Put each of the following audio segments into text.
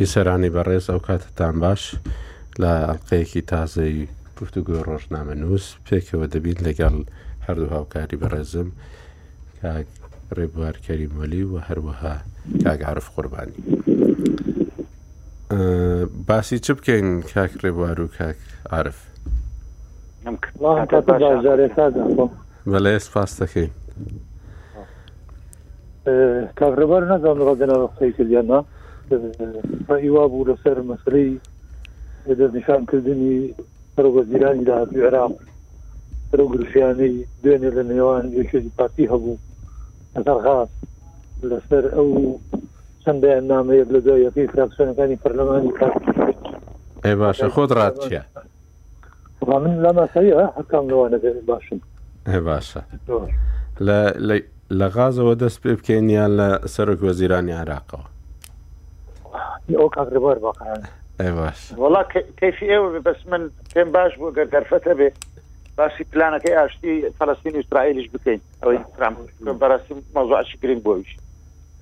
بیسەرانی بەڕێز ئەو کاتتان باش لە ئەڵلقەیەکی تازەی گفتوگۆ ڕۆژنامە نووس پێکەوە دەبین لەگەڵ هەردوو هاوکاری بەڕێزم ڕێبوارکەری مۆلی و هەروەها کاگەعرف قوربانی. باسی چ بکەین کاک ڕێبوار و کاک عرف بەڵێ سپاس دەکەین کاک ڕێبار نازان ڕۆدەنا قسەی کردیاننا ڕیوا بوو لەسەر مەسری دەستنیشان کردنی پرۆگەزیرانی داهاتوی عراق پرۆ گرژیانەی دوێنێ لە نێوان یەکێتی پارتی هەبوو لەسەر غاز لەسەر ئەو چەند بەیاننامە یەک لە دوای یەکەی فراکسیۆنەکانی پەرلەمانی کات ئێ باشە خۆت ڕات چیە من لا ماسەویە هەرکام لەوانە باشن ئێ باشە لە غازەوە دەست پێ بکەین یان لە سەرک وەزیرانی عراقەوە ئەو کاکرەبار باقران وڵا کەفی ئێوە بەس من پێم باش بوو گەر دەرفەتە بێ باسی پلانەکەی ئاشتی فلستین ئیسرائیلیش بکەین ئەوەی ترامپ بەڕاستی مەزعش گرنگ بۆویش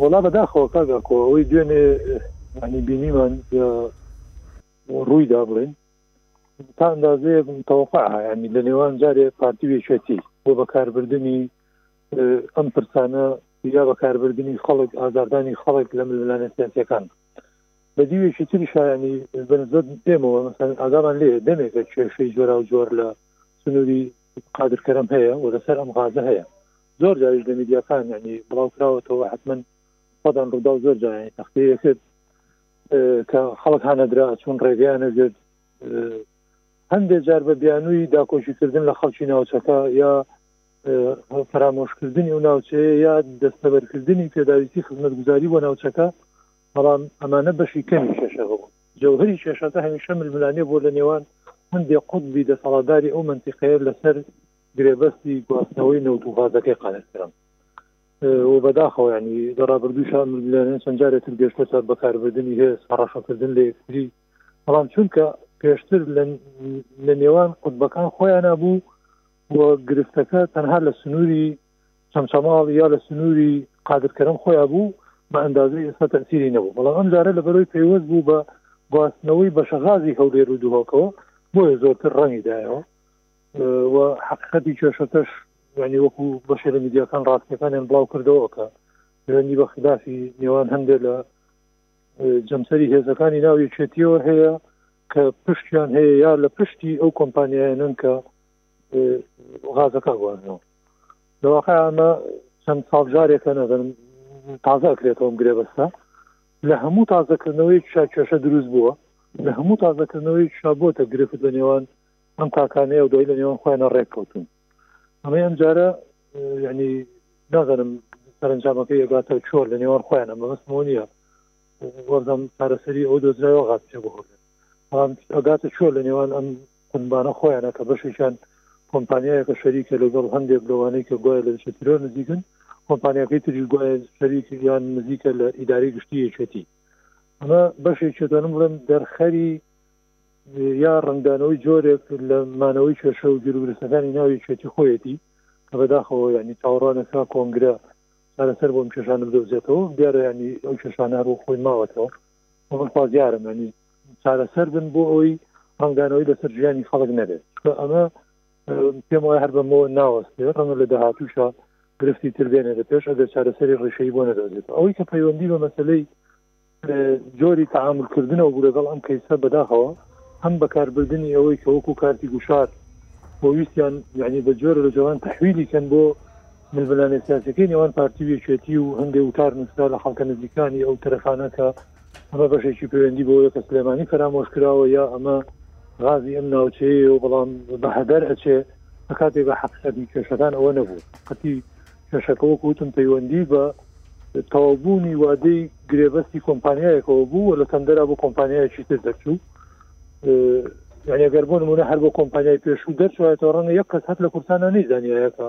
وەڵا بەداخەوە کاک ئاکۆ ئەوەی دوێنێ ینی بینیمان ڕوویدا بڵێن تا ئەندازەیەک تەوەقع ینی لە نێوان جارێ پارتی وێچێتی بۆ بەکاربردننی ئەم پرسانە یا بەکاربردننی خەڵک ئازاردانی خەڵک لە ململانە سیاسەکان بە دیوێکی تری شایانی بەنزت ئێمەوە مەسەن ئازامان لێ دەمێکە کێشەی جۆرا و جۆر لە سنووری قادر کەرەم هەیە و لەسەر ئەم غازە هەیە زۆر جاریش لە میدیاکان یعنی بڵاو کراوەتەوە حتمەن سەدان ڕووداو زۆر جایانی تەختەیە کرد کە خەڵک هانەدرا چون ڕێگەیانە گرت هەندێک جار بە بیانووی داکۆشیکردن لە خەڵکی ناوچەکە یا فەرامۆشکردنی و ناوچەیە یا دەستەبەرکردنی پێداویستی خزمەتگوزاری بۆ ناوچەکە بەڵام ئەمانە بەشی کەمی کێشەکە بوو جەوهەری کێشەکە هەمیشە ململانێ بووە لەنێوان هەندێ قوتبی دەسەڵاتداری ئەو مەنتیقەیە لەسەر گرێبەستی گواستنەوەی نەوت و غازەکەی قەرەقرم و بەداخەوە یانی لە ڕابردووشا ململانێن چەند جارێتر گەشتە سەر بەکاربردننی هێز هەڕەشەکردن لە یەکتری بەڵام چونکە پێشتر لە نێوان قوتبەکان خۆیان نبوو و گرفتەکە تەنها لە سنووری چەمچەماڵ یا لە سنووری قادرکەرەم خۆیان بوو، بە ئەندازەی ئێستا تەئسیری نەبوو، بەڵام ئەمجارە لەبەرەوەی پەیوەست بوو بە گواستنەوەی بەشە غازی هەولێر و دهۆکەوە بۆیە زۆرتر ڕەنگی دایەوە و حەقیقەتی کێشەکەش یعنی وەکو بەشێ لە میدیاکان ڕاستیەکانیان بڵاو کردەوە کە پەیوەندی بە خلافی نێوان هەندێک لە جەمسەری هێزەکانی ناو یەکێتیەوە هەیە کە پشتیان هەیە یا لە پشتی ئەو کۆمپانیایەنن کە غازەکە گوازنەوە لەواقع ئەمە چەند ساڵ جارێکە نەزانم تازە کرێتەوەم گرێ بەستا لە هەموو تازەکردنەوەی شا کێشە دروست بووە لە هەموو تازەکردنەوەی شا بۆتە گرفت لە نێوان ئەم تاکانەیە و دوای لە نێوان خۆیانە ڕێککەوتون ئەمە ئەم جارە ینی نازانم سەرنجامەکەی ئەگاتە چۆر لە نێوان خۆیانە مەبستمەوە نیە وەزم چارەسەری ئەو دۆزرایەوە غاچە بخۆێت ئەگاتە چۆر لە نێوان ئەم قونبانە خۆیانە کە بەشێکیان کۆمپانیایەکە شەریکە لەگەڵ هەندێک لەوانەی کە گوایە لە دژە ترۆر نزیکن کۆمپانیاکەی تریش گوایە شەریک یان نزیکە لە ئیداری گشتی یەکێتی ئەمە بەشێک چێتوانم بڵێم دەرخەری یا ڕنگدانەوەی جۆرێک لە مانەوەی کێشە و گیرورسەکانی ناو یەکێتی خۆیەتی کە بەداخەوە ینی چاوەڕوانەکە کۆنگرە چارەسەر بۆم کێشانە بدۆزێتەوە دیارە ینی ئەو کێشانە هەر خۆی ماوەتەوە من خوازیارم ینی چارەسەر بن بۆ ئەوی ڕنگانەوەی لەسەر ژیانی خەڵک نەبێت ئەمە پێم وای هەر بەمەوە ناوەستێ ڕەنگە لە داهاتوشە گرفتی تر بێنێ لە پێش ئەگەر چارەسەری ڕیشەی بۆ نەدەێت ئەوەی کە پەیوەندی بە مەسلەی جۆری تعاملکردنەوە بوو لەگەڵ ئەم کەیسە بەداخەوە هەم بەکاربردننی ئەوەی کە وەکو کارتی گوشار بۆویستیان یعنی بە جۆرە لە جوان تحویلی کەن بۆ ململانە سیاسەکەی نێوان پارتی وێچێتی و هەندێک وتار نووسرا لە خەڵکە نزیکانی ئەو تەرەفانەکە ئەمە بەشێکی پەیوەندی بەوەیە کە سلێمانی فەرامۆش کراوە یا ئەمە غازی ئەم ناوچەیە و بەڵام بە هەدەر ئەچێ لە کاتێ بە حەقیقەتی کێشەکان ئەوە نەبوو قەتی کێشەکە وەک وتم پەیوەندی بە تەوابوونی وادەی گرێبەستی کۆمپانیایەکەوە بوو و لە تەندەرا بۆ کۆمپانیایەکی تر دەرچوو یعنی گەر بۆ نمونە هەر بۆ کۆمپانیای پێشوو دەرچوایەتەوە ڕەنگە یەک کەس هەر لە کورتانە نەیزانایەکە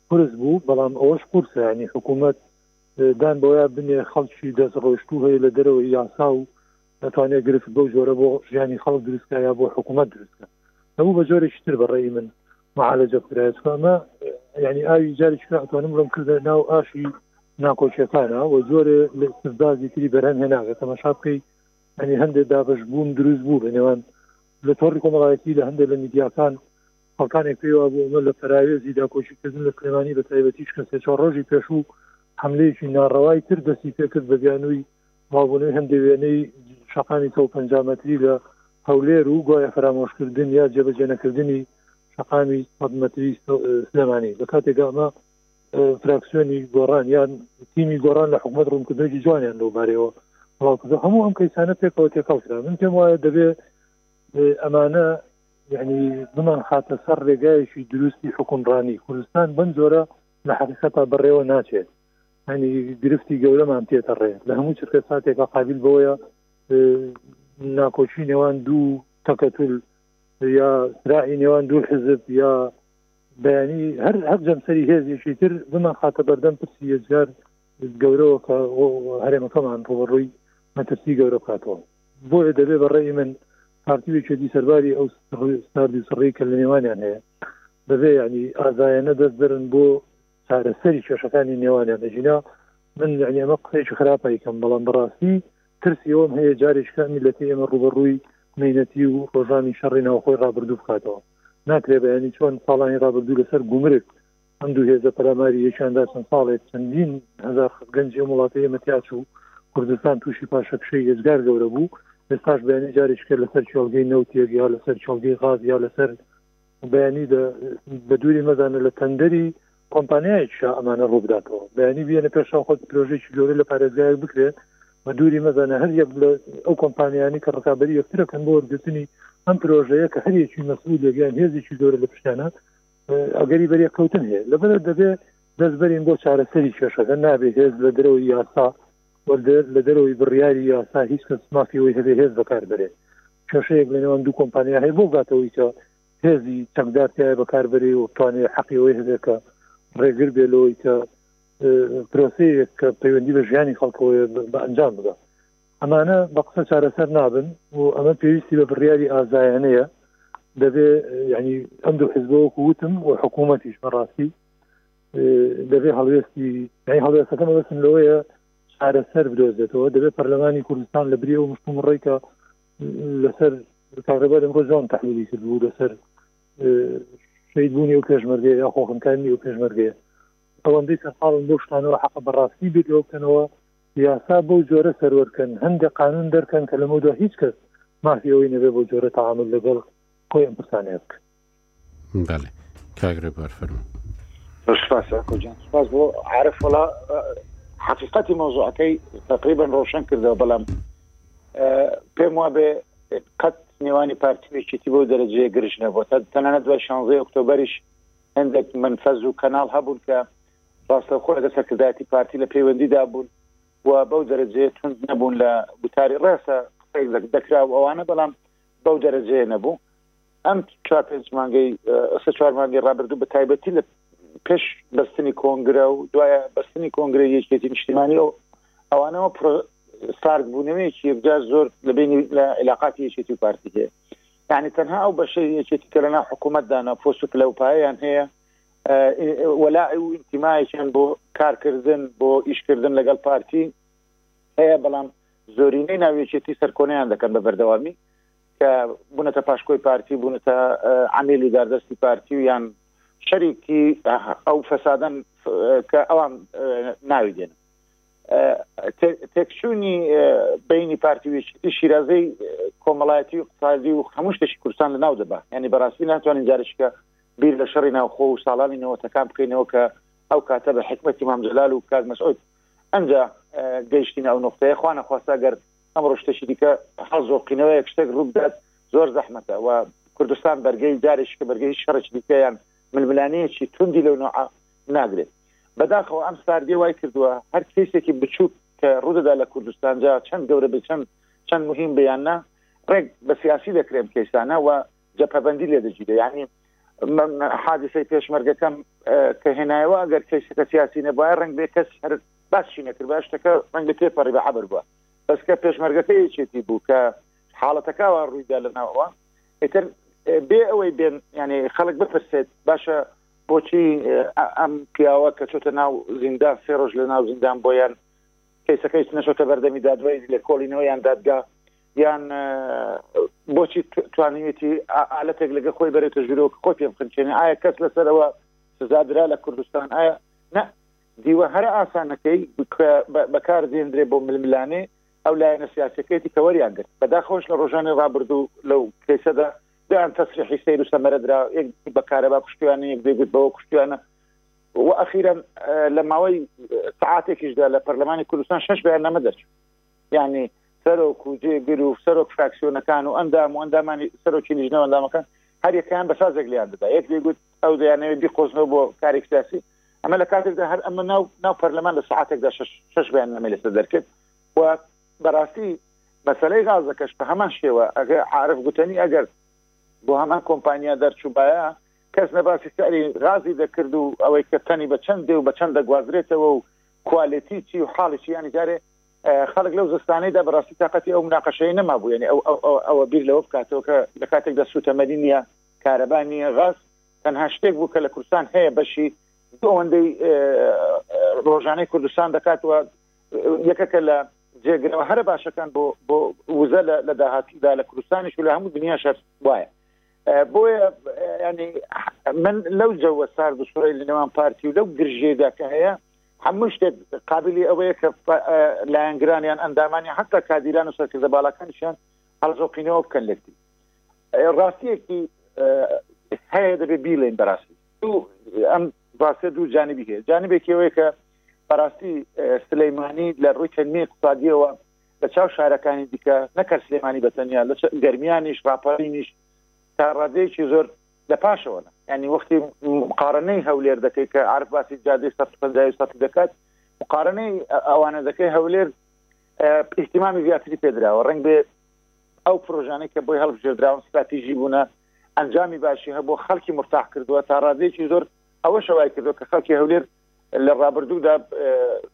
قورس بوو بەڵام ئەوەش قورسە یانی حکوومەت دان بۆیا بنێ خەڵکی دەست ڕۆشتوو هەیە لە دەرەوەی یاسا و ناتوانێت گرفت بەو جۆرە بۆ ژیانی خەڵک دروستکە یا بۆ حکوومەت دروستکە نەبوو بە جۆرێکی تر بەڕێی من معالەجە بکرایە چکەمە ینی ئاوی جارێک ئەتوانم بڵم کردە ناو ئاشی ناکۆکیەکانە و جۆرە لە استبدازی تری بەرهەم هێناگە تەمەشا بکەی ئەنی هەندێک دابش بوون دروست بوو بە نێوان لە تۆڕی کۆمەڵایەتی لە هەندێک لە میدیاکان خەڵکانێک پێی وابوو ئەمە لە پەراوێزی داکۆکیکردن لە سلێمانی بە تایبەتیش کە سێ چوار ڕۆژی پێشوو حەملەیەکی ناڕەوای تر دەستی پێکرد بە بیانووی بڵاوبوونەوەی هەندێ وێنەی شەقامی سەد و پەنجا مەتری لە هەولێر و گوایە فەرامۆشکردن یا جێبەجێنەکردنی شەقامی سەد مەتری سلێمانی لە کاتێکدا ئەمە فراکسیۆنی گۆڕان یان تیمی گۆڕان لە حکوومەت ڕوونکردنێکی جوانیان لەو بارەوە بڵاوکردن هەموو ئەم کەیسانە پێکەوە تێکەڵ کرا من پێم وایە دەبێ ئەمانە یەعنی بمان خاتە سەر ڕێگایەکی دروستی حوکمڕانی کوردستان بەم جۆرە لە حەقیقەتا بەڕێوە ناچێت هەنی گرفتی گەورەمان تێتەڕێ لە هەموو چرکە ساتێکە قابل بۆیە ناکۆچی نێوان دوو تەکەتول یا سراعی نێوان دوو حزب یا بەینی هەر هەر جەمسەری هێزیشی تر بمان خاتە بەردەم پرسی یەجار گەورەوە کە هەرێمەکەمان ڕوبڕووی مەترسی گەورە بکاتەوە بۆیە دەبێت بە ڕەئی من پارتی و یەکێتی سەرباری ئەو ساردی و سڕەی کە لە نێوانیان هەیە دەبێت یعنی ئازایانە دەست برن بۆ چارەسەری کێشەکانی نێوانیان دەژینا من یعنی ئەمە قسەیەکی خراپیکەم بەڵام بەڕاستی ترسی ئەوم هەیە جارێککە میلەتی ئێمە ڕوبەڕووی مینەتی و ڕۆژانی شەڕی ناوخۆی ڕابردوو بکاتەوە ناکرێ بەیانی چۆن ساڵانی ڕابردوو لەسەر گومرک ئەم دوو هێزە پەلاماری یەکیان دا چەند ساڵێک چەندین هەزار خەت گەنجی ئەم وڵاتە ئێمە تیاچ و کوردستان تووشی پاشەکشەی ئێجگار گەورە بوو ئێستاش بەیانی جارێک کرد لەسەر کێڵگەی نەوتێک یا لەسەر کێڵگەی غاز یا لەسەر بەیانی بە دووری مەزانە لە تەندەری کۆمپانیایکشا ئەمانە ڕووبداتەوە بەیانی بێنە پێشەوە خۆت پرۆژێکی گەورە لە پارێزگایەک بکرێت بە دووری مەزانە هەر یەک لە ئەو کۆمپانیانی کە ڕکابی یەکترەکەن بۆ وەرگرتنی ئەم پرۆژەیە کە هەریەکی مەسئول لەگەیان هێزیی گەورە لە پشتانە ئەگەری بەرێ کەوتن هەیە لەبەر دەبێ دەست بەرین بۆ چارەسەری کێشەکە نابێ هێز لە درەوەی یاسا لە دەرەوەی بڕیاری یاسا هیچ کەس مافیەوەی هەبێ هێز بەکار بەرێ کێشەیەک لە نێوان دوو کۆمپانیا هەیە بۆ بگاتەوەی کە هێزی چەکدارتیایە بەکار بەرێ و توانێ حەقیەوەی هەبێکە ڕێگر بێ لەوەی کە پرۆسەیەک کە پەیوەندی بە ژیانی خەڵکەوەی بە ئەنجام بگە ئەمانە بە قسە چارەسەر نابن و ئەمە پێویستی بە بڕیاری ئازایانەیە دەبێ ینی ئەم دوو حزبەوەکو وتم و حکوومەتیش بەڕاستی دەبێ هەڵوێستی نای هەڵوێستەکەمە بەسم لەوەیە چارەسەر بدۆزێتەوە دەبێت پەرلەمانی کوردستان لە بری و مشتوم ڕێکە لەسەر کارەبار ئەمڕۆ جوان تحلیلی کرد بوو لەسەر شید بوونی و پێشمەرگێ یا خۆخنکانی و پێشمەرگێ ئەوەندەی سەرقاڵن بۆ شتانەوە حەقە بەڕاستی بێت لەوکەنەوە یاسا بەو جۆرە سەروەر کەن، هەندێ قانون دەرکەن کە لەمەو دوا هیچ کەس مافی ئەوەی نەبێ بەو جۆرە تەعامول لەگەڵ خۆی ئەم پرسانەیە بکەن. بەڵێ کاک ڕێبوار فەرموون. زۆر سوپاس ئاکۆ جان، سوپاس بۆ عارف، وەڵا حەقیقەتی مەوزوعەکەی تەقریبەن ڕۆشەن کردەوە، بەڵام پێم وابێ قەت نێوانی پارتی و یەکێتی بەو دەرەجەیە گرژ نەبووە، تەنانەت دوای شانزەی ئۆکتۆبەریش هەندێک منفەز و کەناڵ هەبوون کە ڕاستەوخۆ لەگەڵ سەرکردایەتی پارتی لە پەیوەندیدا بوون و بەو دەرەجەیە توند نەبوون لە گوتاری ڕاستە قسەی دەکرا و ئەوانە بەڵام بەو دەرەجەیە نەبوو ئەم چوار پێنج مانگەی سە چوار مانگی ڕابردوو بە تایبەتی لە پێش بەستنی کۆنگرە و دوایە بەستنی کۆنگرە یەکێتی نیشتیمانی و ئەوانەوە سارد بوونەوەیەکی یەکجار زۆر لە بینی لە علااقاتی یەکێتی و پارتی هەیە یعنی تەنها ئەو بەشەی یەکێتی کە لەنا حکوومەتدانە پۆست و پلەپایان هەیە وەلا و ئینتیمایەکیان بۆ کارکردن بۆ ئیشکردن لەگەڵ پارتی هەیە بەڵام زۆرینەی ناوێکێتی سەرکۆنیان دەکەن بە بەردەوامی کە بوونەتە پاشکۆی پارتی بوونەتە عمیل و داردەستی پارتی و یان شەریکی ئەو فەسادن کە ئەوان ناوی دێن تێکچوونی بینی پارتی وێشتی شیرازەی کۆمەڵایەتی و قسادی و هەموو شتێکی کوردستان لە ناو دەبا ینی بەڕاستی ناتوانین جارشکە بیر لە شەڕی ناوخۆ و ساڵانی نەوەتەکان بکەینەوە کە ئەو کاتە بە حیکمەتی مام جەلال و کاک مەسعود ئەنجا گەیشتینە ئەو نوقتەیە خوا نەخواستە گەر ئەمڕۆ شتێکی دیکە هەڵزۆقینەوەیەک شتێک ڕوو بدات زۆر زەحمەتە و کوردستان بەرگەی جارێکی کە بەرگەی هیچ شەڕێکی دیکەیان ململانەیەکی توندی لەو نوعە ناگرێت بەداخەوە ئەم ساردێ وای کردووە هەر کەیسێکی بچووک کە ڕوودەدا لە کوردستانجا چەند گەورە بێ چەند چەند مهم بیاننا ڕێک بە سیاسی دەکرێن کەیسانە و جەپەبەندی لێ دەگیرێ یعنی حادثەی پێشمەرگەکەم کە هێنایەوە ئەگەر کەیسەکە سیاسی نەبایە ڕنگ بێ کەس هەر باشی نەکرد باش شتەکە ڕنگ تێ پەڕی بە عبر بووە بەس کە پێشمەرگەکە یەکێتی بوو کە حاڵەتەکەوە ڕوویدا لە ناوەوە ئیتر بێ ئەوەی بێن ینی خەڵک بپرسێت باشە بۆچی ئەم پیاوە کە چۆتە ناو زیندان سێ ڕۆژ لە ناو زیندان بۆیان کەیسەکەیش نەچۆتە بەردەمی دادوەری لێکۆڵینەوە یان دادگا یان بۆچی توانیویەتی ئالەتێک لەگە خۆی بەرێتە ژورەوە خۆی پێ بخنچێنێ ئایا کەس لەسەرەوە سزادرا لە کوردستان ئایا نە دیوە هەر ئاسانەکەی بەکار دێندرێ بۆ ململانێ ئەو لایەنە سیاسەکەیتی کەوەریان گرت بەدا خۆش لە ڕۆژانی ڕابردوو لەو کەیسەدا دەیان تەسریحی سیر و سەمەرە درا بەکارەبا کوشتیانە یەک دەگوت بەوە کوشتیانە وە ئەخیرەن لە ماوەی سەعاتێکیشدا لە پەرلەمانی کوردستان شش بەیاننامە دەرچوو یعنی سەرۆک و جێگر و سەرۆک فراکسیۆنەکان و ئەندام و ئەندامانی سەرۆکی لیژنە و ئەندامەکان هەریەکەیان بە سازێک لیان دەدا یەک دەیگوت ئەو دەیانەوێت بیقۆزنەوە بۆ کارێک سیاسی ئەمە لە کاتێکدا هەر ئەمە ناو ناو پەرلەمان لە ساعتێکدا شش بەیاننامە لەسەر دەرکرد و بەڕاستی مەسلەی غازەکەش بە هەمان شێوە ئەگەر عاعرف گوتنی ئەگەر بۆ هەمان کۆمپانیا دەرچوبایە کەس نە باسی سعری غازی دەکرد و ئەوەی کە تەنی بە چەندێ و بە چەند دەگوازرێتەوە و کوالێتی چی و حاڵی چی یانی جارێ خەڵک لەو زستانەیدا بەڕاستی تااقەتی ئەو مناقەشەیە نەمابوو یانی ئەوە بیر لەوە بکاتەوە کە لە کاتێکدا سووتەمەنی نییە کارەبا نییە غاز تەنها شتێک بوو کە لە کوردستان هەیە بەشی دو ئەوەندەی ڕۆژانەی کوردستان دەکاتەوە یەکەکە لە جێگرەوە هەرە باشەکان بۆ بۆ وزە لە داهاتدا لە کوردستانیش و لە هەموو دنیاش هەر وایە بۆیە ینی من لەو جەوە سار بسڕی لە نێوان پارتی و لەو گرژێدا کە هەیە هەموو شتێک قابلی ئەوەیە کە لایەنگرانیان ئەندامانی حتا کادیران و سەرکردە باڵاکانشان هەڵزۆقینەوە بکەن لەتی ڕاستیەکی هەیە دەبێ بیڵێن بەڕاستی ئەم ڕاستە دوو جانبی هەیە جانبێکەوەی کە بەڕاستی سلەیمانی لە ڕووی تەنمی اقتصادیەوە لە چاو شارەکانی دیکە نەک هەر سلێمانی بە تەنیا لە گەرمیانیش ڕاپەڕینیش تا ڕادەیەکی زۆر لە پاشەوە ینی وەختی مقارنەی هەولێر دەکەی کە عرب باسی جادی سە سە دەکات مقارنەی ئەوانە دەکەی هەولێر احتیمامی زیاتری پێدراوە ڕنگ بێ ئەو پرۆژانەی کە بۆی هەڵبژێدراون استراتیژی بوونە ئەنجامی باشی هەبوو خەڵکی مرتاح کردووە تا ڕادێکی زۆر ئەوە شەوای کردو کە خەڵکی هەولێر لە ڕابردوودا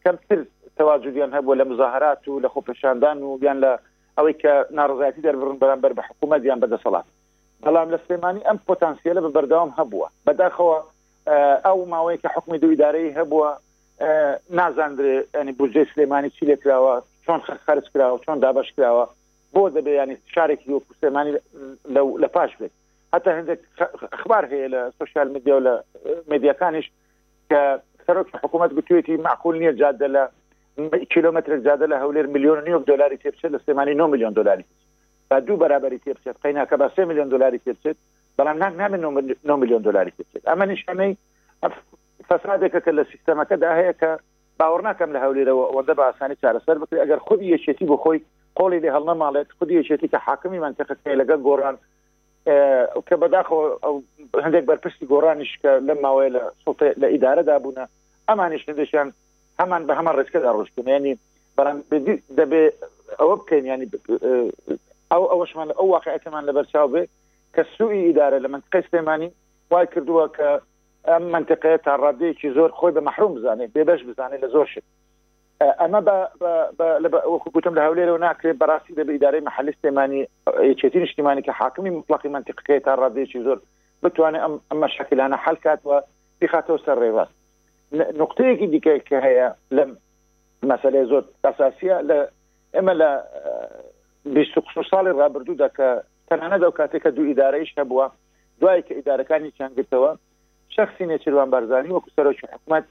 کەمتر تەواجودیان هەبووە لە مزاهرات و لە خۆپێشاندان و یان لە ئەوەی کە ناڕزایەتی دەربڕن بەرامبەر بە حکوومەت یان بە دەسەڵات بەڵام لە سلێمانی ئەم پۆتانسیلە بە بەردەوام هەبووە بەداخەوە ئەو ماوەیە کە حکومی دوو ئیدارەی هەبووە نازاندرێ ینی بودجێ سلێمانی چی لێ کراوە چۆن خەرج کراوە چۆن دابش کراوە بۆ دەبێ ینی شارێکی وەکو سلێمانی لە پاش بێت هەتا هەندێک خبار هەیە لە سوسیال میدیا و لە میدیەکانیش کە سەرۆکی حکوومەت گوتوێتی معقول نییە جادە لە کیلومترێک جادە لە هەولێر میلیۆن نیوە دلاری تێبچێت لە سلێمانی 9 میلیۆن دلاری با دوو بەرابری تێبچێت قەیناکە بە سێ میلیۆن دلاری تێبچێت بەڵام ناک نامێ 9 میلیۆن دلاری تێبچێت ئەمە نیشانەی فەسادێکە کە لە سیستەمەکەدا هەیە کە باوەڕ ناکەم لە هەولێرەوە ئەوەندە بە ئاسانی چارەسەر بکرێت ئەگەر خودی یەکێتی بۆ خۆی قۆڵی لێ هەڵنەماڵێت خودی یەکێتی کە حاکمی منتەقەکەی لەگەڵ گۆڕان کە بەداخۆ هەندێک بەرپرسی گۆڕانیش کە لەم ماوەیە لە سڵتێ لە ئیدارەدا بوونە ئەمانیش هەندێکیان هەمان بە هەمان ڕێسکەدا ڕۆشتن ینی بەڵام دەبێ ئەوە بکەین ینی ئەو ئەوەشمان ئەو واقعەکەمان لە بەرچاو بێ کە سوئی ئیدارە لە منتقی سلێمانی وای کردووە کە ئەم منتقەیە تا ڕادێکی زۆر خۆی بە مەحروم بزانێت بێبش بزانێت لە زۆر شت ئەمە بە بە لە بە وەکو گوتم لە هەولێرەوە ناکرێت بەڕاستی دەبێ ئیدارەی مەحەلی سلێمانی یەکێتی نیشتیمانی کە حاکمی مطلقی منطقەکەی تا ڕادێکی زۆر بتوانێت ئەم ئەم مەشەکلانە حل کات و بیخاتەوە سەر ڕێڕاست ن- نقطەیەکی دیکە کە هەیە لەم مەسەلەیە زۆر ئەساسیە لە ئێمە لە بیست و قسو ساڵی ڕابردوودا کە تەنانەت ئەو کاتێک کە دوو ئیدارەیش هەبووە دوای کە ئیدارەکانی چیان گرتەوە شخصی نێچیروان بارزانی وەکو سەرۆکی حکومت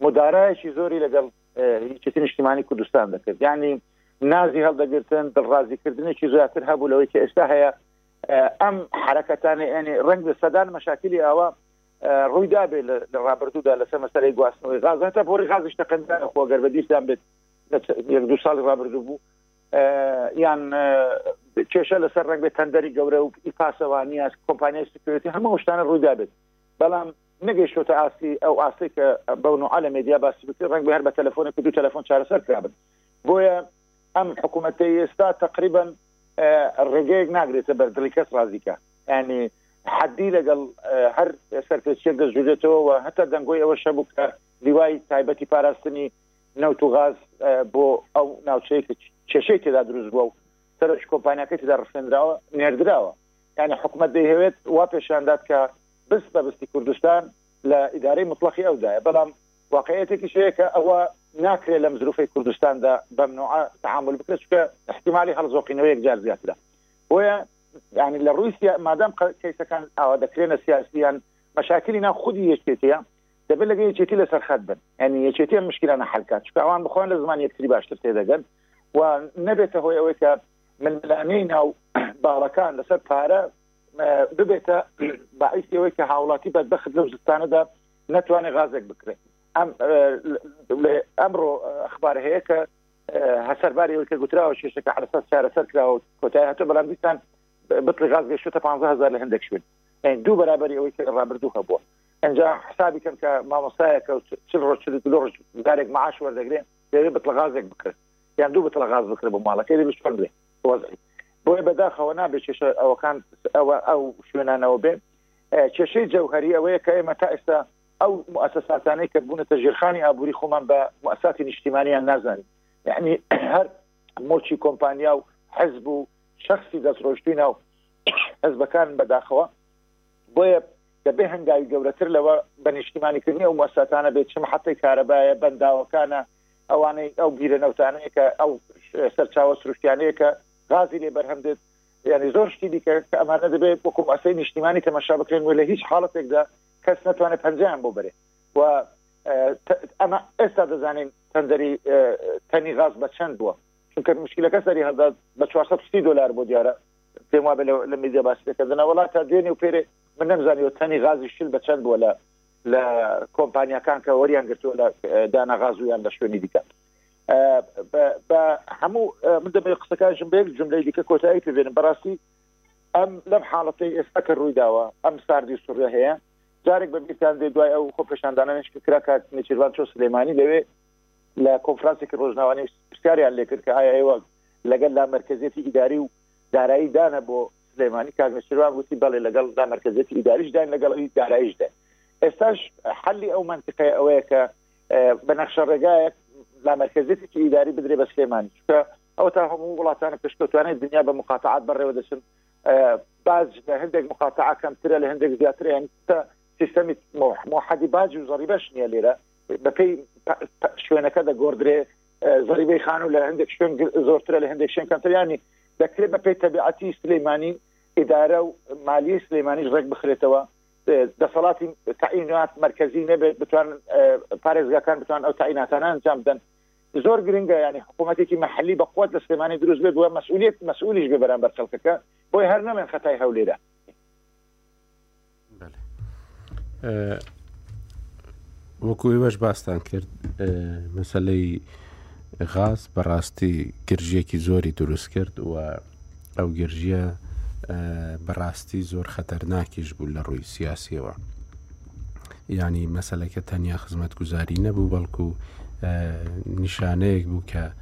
مدارایەکی زۆری لەگەڵ یەکێتی نیشتیمانی کوردستان دەکرد یعنی نازی هەڵدەگرتن دڵڕازیکردنێکی زیاتر هەبوو لەوەی کە ئێستا هەیە ئەم حرەکەتانە ینی ڕنگ لە سەدان مەشاکلی ئاوا ڕووی دابێت لە ڕابردوودا لەسەر مەسەری گواستنەوەی غاز هەتا بۆری غازش تەقەندا خۆگەر بە دیسان بێت یەک دو ساڵی ڕابردوو بوو یان کێشە لەسەر ڕنگ بێت تەندەری گەورە و پاسەوانیاس کۆمپانیای سکرێتی هەموو شتانە ڕوویدا بێت بەڵام نەگەیشتۆتە ئاستی ئەو ئاستەی کە بەو نوعە لە مێدیا باسی بکرێت ڕەنگبێ هەر بە تەلەفۆنێک و دوو تەلەفۆن چارەسەر کرابن بۆیە ئەم حکوومەتەی ئێستا تەقریبەن ڕێگەیەک ناگرێتە بەر دڵی کەس ڕازیکە ینی حەدی لەگەڵ هەر سەرپێچێک دەجوورێتەوە و هەتا دەنگۆی ئەوە شەبوو کە لیوای تایبەتی پاراستنی نەوت و غاز بۆ ئەو ناوچەیە کە کێشەی تێدا دروست بووە و سەرش کۆمپانیەکەی تێدا ڕفێنراوە نێردراوە یعنی حکومت دەیهوێت وا پێشاندات کە بست بە بستی کوردستان لە ئیدارەی موتڵەقی ئەودایە، بەڵام واقعیەتێکیش هەیە کە ئەوە ناکرێ لەم زروفەی کوردستاندا بەم نەوعە تەعامول بکرێ چونکە ئیحتیمالی هەڵزۆقینەوە یەکجار زیاترە بۆیە یانی لە ڕووی سیا مادام کەیسەکان ئاوا دەکرێنە سیاسیان مەشاکلی ناو خودی یەکێتیە دەبێت لەگە یەکێتی لەسەر خەت بن ینی یەکێتی مشکلانە حلکات چکە ئەوان بخۆن لە زمان یەکتری باشتر تێدەگەن و نەبێتە هۆی ئەوەی کە ململانەی ناو باڵەکان لەسەر پارە ببێتە بەعیسی ئەوەی کە هاوڵاتی بەدبەخت لەو زستانەدا نەتوانێت غازێک بکرێت ئەم ئەمڕۆ ئەخبار هەیە کە هەسەرباری ئەوەی کە گوتراوە شێشەکە عرسەس چارەسەر کراوە کۆتای هاتە بەڵام دیسان بتڵی غاز گەشتە 15هزار لە هەندێک شوێن دوو بەرابری ئەوەی کە ڕابردوو هەبووە ئەجا حسابی کەم کە مامۆستایەکە چ ڕۆژ ڕۆژ دارێک معاش وەردەگرێن دەوێت بتڵ غازێک بکرێت یان دوو بتڵ غاز بکرێت بۆ ماڵەکەی بشکن بێت دۆزن بۆیە بەداخەوە نابێت کێشە ئەوەکان ئەوە ئەو شوێنانەوە بێت کێشەی جەوهری ئەوەیە کە ئێمە تا ئێستا ئەو مؤسساتانەی کە بوونەتە ژێرخانی ئابووری خۆمان بە مؤسساتی نیشتیمانیان نازانین یعنی هەر مۆچی کۆمپانیا و حەزب و شخصی دەستڕۆشتوی ناو حزبەکان بەداخەوە بۆیە دەبێ هەنگاوی گەورەتر لەوە بە نیشتیمانیکردنی ئەو مەساتانە بێت چم حتی کارەبایە بەنداوەکانە ئەوانەی ئەو بیرە نەوتانەیە کە ئەو سەرچاوە سروشتیانەیە کە غازی لێ بەرهەم دێت یعنی زۆر شتی دیکە کە ئەمانە دەبێت وەکو ئەسەی نیشتیمانی تەمەشا بکرێن و لە هیچ حاڵەتێکدا کەس ناتوانێت پەنجیان بۆ بەرێ و ئەمە ئێستا دەزانین تەندەری تەنی غاز بە چەند بووە چونکە مشکلەکە سەری هەڵدا بە 430 دلار بۆ دیارە پێم وابێ لە میدیا باسەکردنە وڵات تا دوێنێ و پێرێ من نەمزانانی و تەنی غازی شل بە چەند بووە لە لە کۆمپانیاکان کە وەریان گرتووە لە دانا غازویان لە شوێنی دیکە بە هەموو من دەبێت قسەکانشم بێک جملەی دیکە کۆتایی پێێنم بەڕاستی ئەم لەم حاڵەتی ئێستا کە ڕووی داوە ئەم ساردی سوڕە هەیە جارێک بە بیرتان دێ دوای ئەو خۆ پێشاندانانش کە کرا کات نێچیروان چۆ سلێمانی لەوێ لە کۆنفرانسی کە ڕۆژناوانی پرسیاریان لێکرد کە ئایا ئێوە لەگەل لا مرکزیەتی ئیداری و دارایی دانە بۆ سلێمانی کاک نەچیروان گوتی بەڵێ لەگەڵ دا مەرکەزیەتی ئیداریش داین لەگەڵ ئەوی دارایش داین ئێستاش حلی ئەو منتیقەیە ئەوەیە کە بە نەخشە ڕێگایەک لا مەرکەزیەتێکی ئیداری بدرێ بە سلێمانی چکە ئەو تا هەموو وڵاتانی پشتکەوتوانێت دنیا بە مقاتعات بەڕێوە دەچن باج لە هەندێک مقاتع کەمترە لە هەندێک زیاتر یان سیستەمی مححدی باج و زەڕی بەش نیە لێرە بەپی شوێنەکە دەگۆدرێ زەریبەی خانوو لە هەندێک شوێن زۆرترە لە هەندێک شوێن کەمتر یانی دەکرێت بە پێی تەبیعەتی سلەیمانی ئیدارە و مالی سلەیمانیش ڕێک بخرێتەوە دەسەڵاتی تاینات مرکزی نەبێت بتوان پارێزگاکان بتوان ئەو تایناتانە ئەنجام بدەن زۆر گرنگە ینی حکوومەتێکی محلی بەخوت لە سلێمانی دروست بێت بووە مەسئولیت مەسئولیش بێ بەرامبەر خەڵکەکە بۆی هەر نەمێن خەتای هەولێرە وەکو ئێوەش باستان کرد مەسلەی غاز بەڕاستی گرژیەکی زۆری دروست کرد و ئەو گرژیە بەڕاستی زۆر خەتەرناکیش بوو لە ڕووی سیاسیەوە ینی مەسلەکە تەنیا خزمەت گوزاری نەبوو بەڵکو نیشانەیەک بوو کە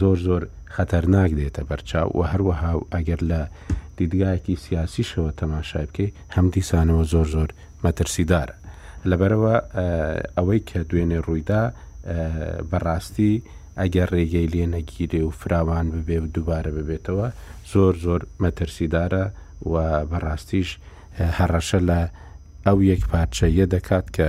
زۆر زۆر خەتەرناک دێتە بەرچاو و هەروەها ئەگەر لە دیدگایەکی سیاسیشەوە تەماشای بکەیت هەم دیسانەوە زۆر زۆر مەترسیدارە لەبەرەوە ئەوەی کە دوێنێ ڕوویدا بەڕاستی ئەگەر ڕێگەی لێ نەگیرێ و فراوان ببێ و دووبارە ببێتەوە زۆر زۆر مەترسیدارە و بەڕاستیش هەڕەشە لە ئەو یەک پارچەیە دەکات کە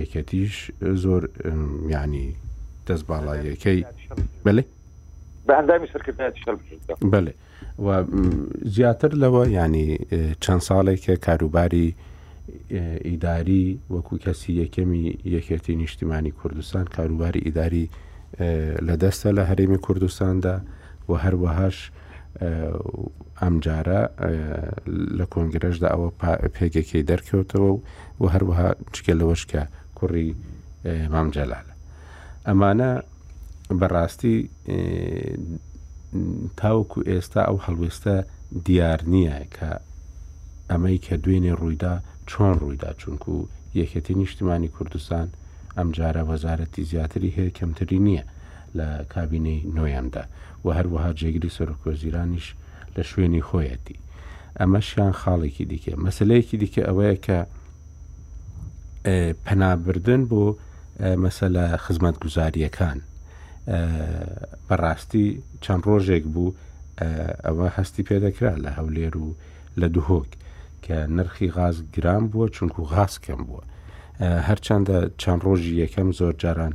یەکێتیش زۆر یعنی دەست باڵاییەکەی بەێ بە ئەندامی سەرکردایەتی شەر بەێ و زیاتر لەوە ینی چەند ساڵێکە کاروباری ئیداری وەکو کەسی یەکەمی یەکێتی نیشتیمانی کوردستان کاروباری ئیداری لە دەستە لە هەرێمی کوردستاندا و هەروەهاش ئەمجارە لە کۆنگرەشدا ئەوە پێگەکەی دەرکەوتەوە و هەروەها چکە لەوەش کە کوڕی مامجلالە ئەمانە بەڕاستی تاوەکو ئێستا ئەو هەڵوێستە دیار نییە کە ئەمەی کە دوێنێ ڕوویدا چۆن ڕوویدا چونکو یەکەتی نیشتمانی کوردستان ئەمجارە وەزارەتی زیاتری هەیە کەمتری نییە لە کابینەی نۆیاندا و هەروەها جێگری سەرۆکوەزیرانیش لە شوێنی خۆیەتی ئەمەشیان خاڵێکی دیکە مەسلەیەکی دیکە ئەوەیە کە پەنابردن بۆ مەسەلە خزمەت گوزاریەکان بەڕاستی چەند ڕۆژێک بوو ئەوە هەستی پێدەکرا لە هەولێر و لە دهۆک کە نرخی غاز گران بووە چونکو غاز کەم بووە هەرچەندە چەند ڕۆژی یەکەم زۆر جاران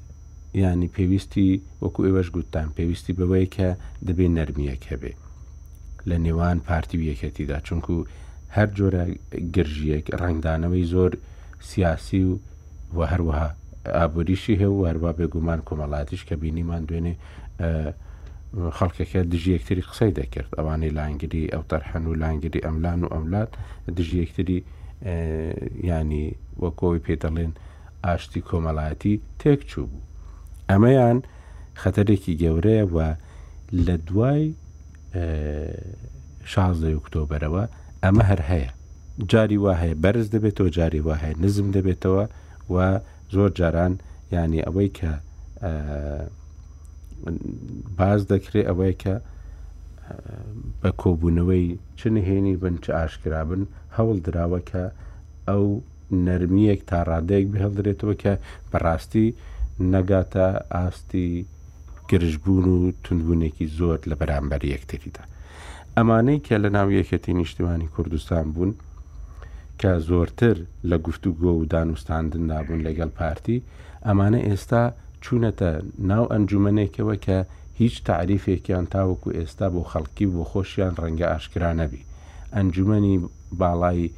یانی پێویستی وەکو ئێوەش گوتتان پێویستی بەوەیە کە دەبێ نەرمیەک هەبێ لە نێوان پارتی و یەکێتیدا چونکو هەر جۆرە گرژیەک ڕنگدانەوەی زۆر سیاسی و و هەروەها ئابووریشی هەیە و هەروە بێگومان کۆمەڵاتیش کە بینیمان دوێنێ خەڵکەکە دژی یەکتری قسەی دەکرد ئەوانەی لانگری ئەو تەرحەن و لانگری ئەملان و ئەملات دژی یەکتری ینی وەکۆی پێ دەڵێن ئاشتی کۆمەڵایەتی تێک چووبوو. ئەمەیان خەتەرێکی گەورەیە و لە دوای شازدە ئۆکتۆبەرەوە ئەمە هەر هەیە. جاری وا هەیە بەرز دەبێتەوە جاری وا هەیە نزم دەبێتەوە و زۆر جاران یعنی ئەوەی کە باز دەکرێت ئەوەیە کە بە کۆبوونەوەی چ نهێنی بن چ ئاشکرابن هەوڵ دراوە کە ئەو نەرمییەک تا ڕادەیەک بهێڵدرێتەوە کە بەڕاستی نەگاتە ئاستی گرژبوون و توندبوونێکی زۆر لە بەرامبەر یەکتریدا ئەمانەی کە لە ناو یەکەتی نیشتیمانی کوردستان بوون کە زۆرتر لە گفتوگۆ و دانوستاندن نابوون لەگەڵ پارتی ئەمانە ئێستا چوونەتە ناو ئەنجومەنێکەوە کە هیچ تعریفێکیان تاوەکو ئێستا بۆ خەڵکی بۆ خۆشیان ڕەنگە ئاشکرا نەبی ئەنجومنی باڵای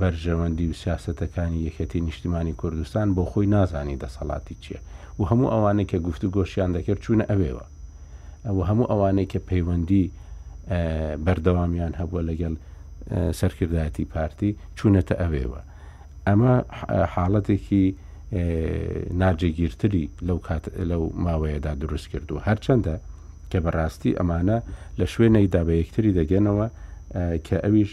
بەرژەوەندی و سیاسەتەکانی یەکێتی نیشتیمانی کوردستان بۆ خۆی نازانی دەسەڵاتی چیە و هەموو ئەوانەی کە گفتو گۆشیان دەکرد چوونە ئەوێوە و هەموو ئەوانەی کە پەیوەندی بەردەوامیان هەبووە لەگەڵ سەرکردایەتی پارتی چوونەتە ئەوێوە ئەمە حاڵەتێکی ناجێگیرتری لەو کات لەو ماوەیەدا دروست کردو هەرچەندە کە بەڕاستی ئەمانە لە شوێنێکدا بە یەکتری دەگەنەوە کە ئەویش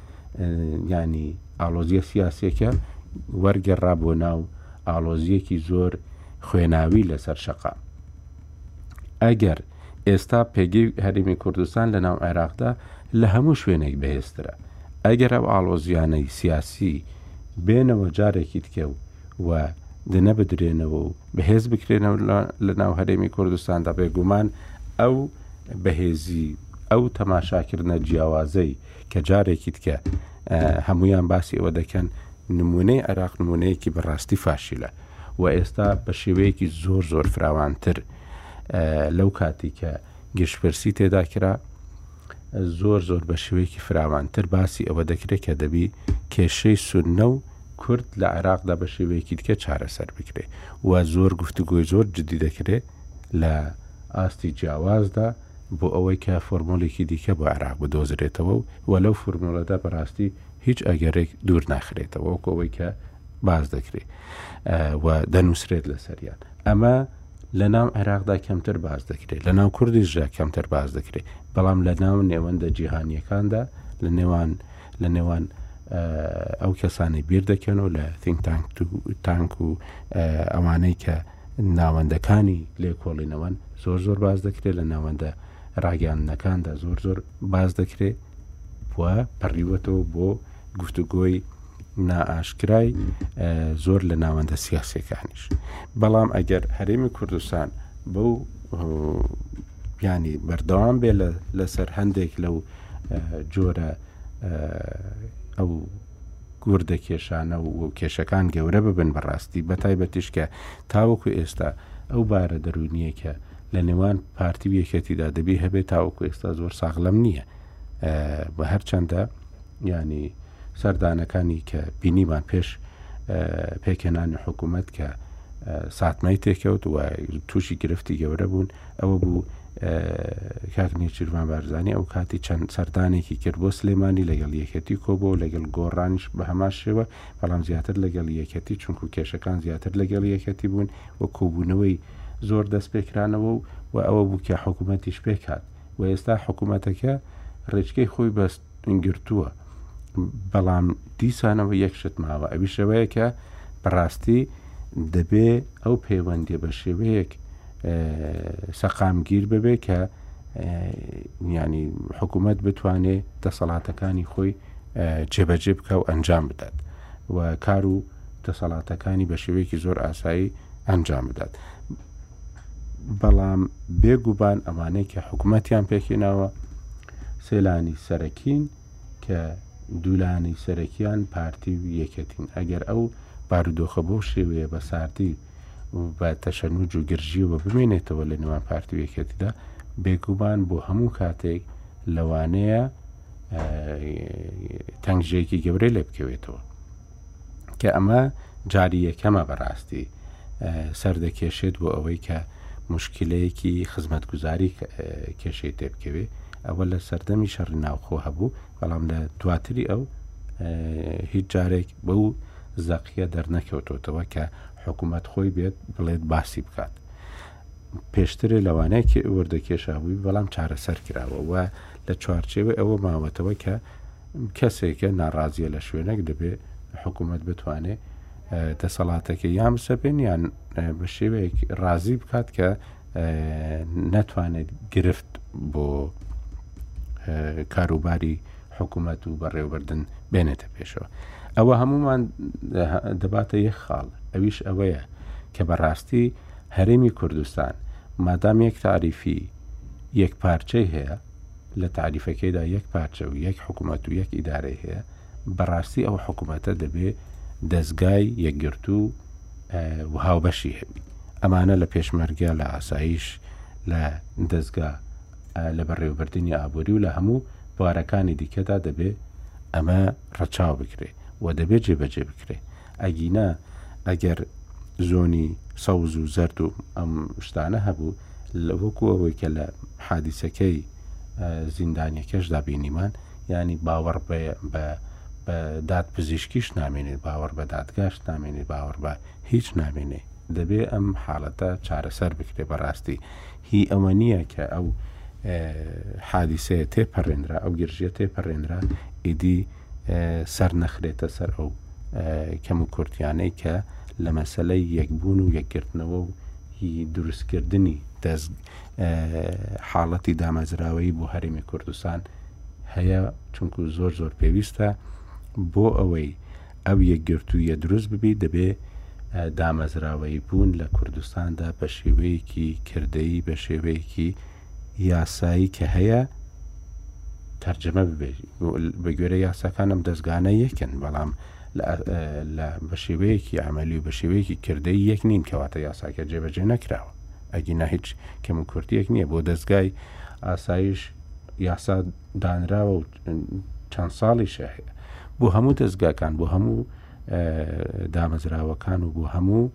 ینی ئاڵۆزیە سیاسەکە وەرگەڕا بۆ ناو ئاڵۆزیەکی زۆر خوێناوی لەسەر شەقا ئەگەر ئێستا پێگەی هەرمی کوردستان لە ناو عێراقدا لە هەموو شوێنێک بەهێزترە ئەگەر ئەو ئاڵۆزیانەی سیاسی بێنەوە جارێکی تکە و و دنە بدرێنەوە و بەهێز بکرێنەوە لە ناو هەرێمی کوردستاندا بێگومان ئەو بەهێزی ئەو تەماشاکردە جیاوازەی کە جارێکی دیکە هەموویان باسی ئەوە دەکەن نمونەی عێراق نمونەیەکی بەڕاستی فاشیلە و ئێستا بە شێوەیەکی زۆر زۆر فراوانتر لەو کاتی کە گشتپرسی تێدا کرا زۆر زۆر بە شێوەیەکی فراوانتر باسی ئەوە دەکرێت کە دەبی کێشەی سونە و کورد لە عێراقدا بە شێوەیەکی دیکە چارەسەر بکرێ و زۆر گفتوگۆی زۆر جدی دەکرێت لە ئاستی جیاوازدا بۆ ئەوەی کە فۆرمۆلێکی دیکە بۆ عێراق بدۆزرێتەوە و وە لەو فورمۆلەدا بەڕاستی هیچ ئەگەرێک دوور ناخرێتەوە وەکو ئەوەی کە باس دەکرێ و دەنووسرێت لەسەریان ئەمە لە ناو عێراقدا کەمتر باز دەکرێت لە ناو کوردیشدا کەمتر باز دەکرێت بەڵام لە ناو نێوەندە جیهانیەکاندا لە نێوان لە نێوان ئەو کەسانی بیر دەکەن و لە تینگ تانک و تانک و ئەوانەی کە ناوەندەکانی لێکۆڵینەوەن زۆر زۆر باز دەکرێت لە ناوەندە ڕاگەاندنەکاندا زۆر زۆر باز دەکرێت و پەڕیوەتەوە بۆ گفتوگۆی نائاشکرای زۆر لە ناوەندە سیاسەکانیش بەڵام ئەگەر هەرێمی کوردستان بەو ینی بەردەوام بێ لەسەر هەندێک لەو جۆرە ئەو گوردە کێشانە و کێشەکان گەورە ببن بەڕاستی بەتایبەتیش کە تاوەکو ئێستا ئەو بارە دەروونیە کە لە نێوان پارتی و یەکێتیدا دەبی هەبێت تاوەکو ئێستا زۆر ساغلەم نییە بە هەرچەندە ینی سەردانەکانی کە بینیمان پێش پێکێنانی حکوومەت کە ساتمای تێکەوت و تووشی گرفتی گەورە بوون ئەوە بوو کاک نێچیرڤان بارزانی ئەو کاتی چەند سەردانێکی کرد بۆ سلێمانی لەگەڵ یەکێتی کۆبۆ و لەگەڵ گۆڕانیش بە هەمان شێوە بەڵام زیاتر لەگەڵ یەکێتی چونکو کێشەکان زیاتر لەگەڵ یەکێتی بوون و کۆبوونەوەی زۆر دەست پێکرانەوە و و ئەوە بوو کە حکوومەتیش پێکات و ئێستا حکوومەتەکە ڕێچکەی خۆی بەست گرتووە بەڵام دیسانەوە یەک شت ماوە ئەویشەوەیە کە بەڕاستی دەبێ ئەو پەیوەندی بە شێوەیەک سەقامگیر ببێ کە ینی حکوومەت بتوانێت دەسەڵاتەکانی خۆی جێبەجێ بکە و ئەنجام بدات و کار و دەسەڵاتەکانی بە شێوەیەکی زۆر ئاسایی ئەنجام بدات بەڵام بێگوبان ئەوانەی کە حکوومەتیان پێکێناوە سێلانی سەرەکین کە دوولانی سەرەکیان پارتی و یەکەتین ئەگەر ئەو بارودۆخە بۆ شێوەیە بە ساردی بە تەشەنوج و گرژیەوە بمێنێتەوە لە نێوان پارتی و یەکەتیدا بێگوبان بۆ هەموو کاتێک لەوانەیە تەنگژەیەکی گەورەی لێ بکەوێتەوە کە ئەمە جاری یەکەمە بەڕاستی سەردەکێشێت بۆ ئەوەی کە مشکلەیەکی خزمەتگوزاری کێشەی تێبکەوێ ئەوە لە سەردەمی شەڕی ناوخۆ هەبوو بەڵام لە دواتری ئەو هیچ جارێک بەو زەقیە دەرنەکەوتۆتەوە کە حکوومەت خۆی بێت بڵێت باسی بکات پێشترێ لەوانەیە وردەکێشابووی بەڵام چارەسەر کراوە و لە چوارچێوەی ئەوە ماوەتەوە کە کەسێکە ناڕازیە لە شوێنەک دەبێ حکوومەت بتوانێ دەسەڵاتەکە یان بسەپێن یان بە شێوەیەک ڕازی بکات کە نەتوانێت گرفت بۆ کاروباری حکوومەت و بەڕێوبردن بێنێتە پێشەوە ئەوە هەمومان دەباتە یەک خاڵ ئەویش ئەوەیە کە بەڕاستی هەرێمی کوردستان مادام یەک تعریفی یەک پارچەی هەیە لە تاریفەکەیدا یەک پارچە و یەک حکومەت و یەک ئیدارەی هەیە، بەڕاستی ئەو حکومەتە دەبێ دەزگای یەکگرتوو و هاوبەشی هەبی. ئەمانە لە پێشمەرگە، لە ئاسایش، لە دەزگا لە بەڕێوەبردنی ئابووری و لە هەموو بوارەکانی دیکەدا دەبێ ئەمە ڕەچاو بکرێ و دەبێ جێبەجێ بکرێ. ئەگینا ئەگەر زۆنی سەوز و زەرد و ئەم شتانە هەبوو لە وەکو ئەوەی کە لە حادیسەکەی زیندانیەکەشدا بینیمان ینی باوەڕ بە داد پزیشکیش نامێنێ باوەڕ بە دادگاش نامێنێ باوەڕ بە هیچ نامێنێ دەبێ ئەم حاڵەتە چارەسەر بکرێ بەڕاستی هی ئەوە نییە کە ئەو حادیسەیە تێپەڕێنرا ئەو گرژە تێپەڕێنرا ئیدی سەرنەخرێتە سەر ئەو کەموکورتیانەی کە لە مەسەلەی یەکبوون و یەکگرتنەوە و دروستکردنی دەست حاڵەتی دامەزراوەیی بۆ هەرێمی کوردستان هەیە چونکو زۆر زۆر پێویستە بۆ ئەوەی ئەو یەکگرتوویە دروست ببی دەبێ دامەزراوەی بوون لە کوردستاندا بە شێوەیەکی کردەی بە شێوەیەکی یاسایی کە هەیە تەرجەمە ببێت بە گوێرە یاساکانم دەستگانە یەکن بەڵام بە شێوەیەکی ئەعملی و بە شێوەیەکی کردەی یەک نین کەواتە یاساکە جێبەجێ نەکراوە ئەگینا هیچ کەم و کورتیەک نییە بۆ دەستگای ئاسایش یاسا دانراوە و چەند ساڵیشە هەیە بۆ هەموو دەستگاکان بۆ هەموو دامەزراوەکان و بۆ هەموو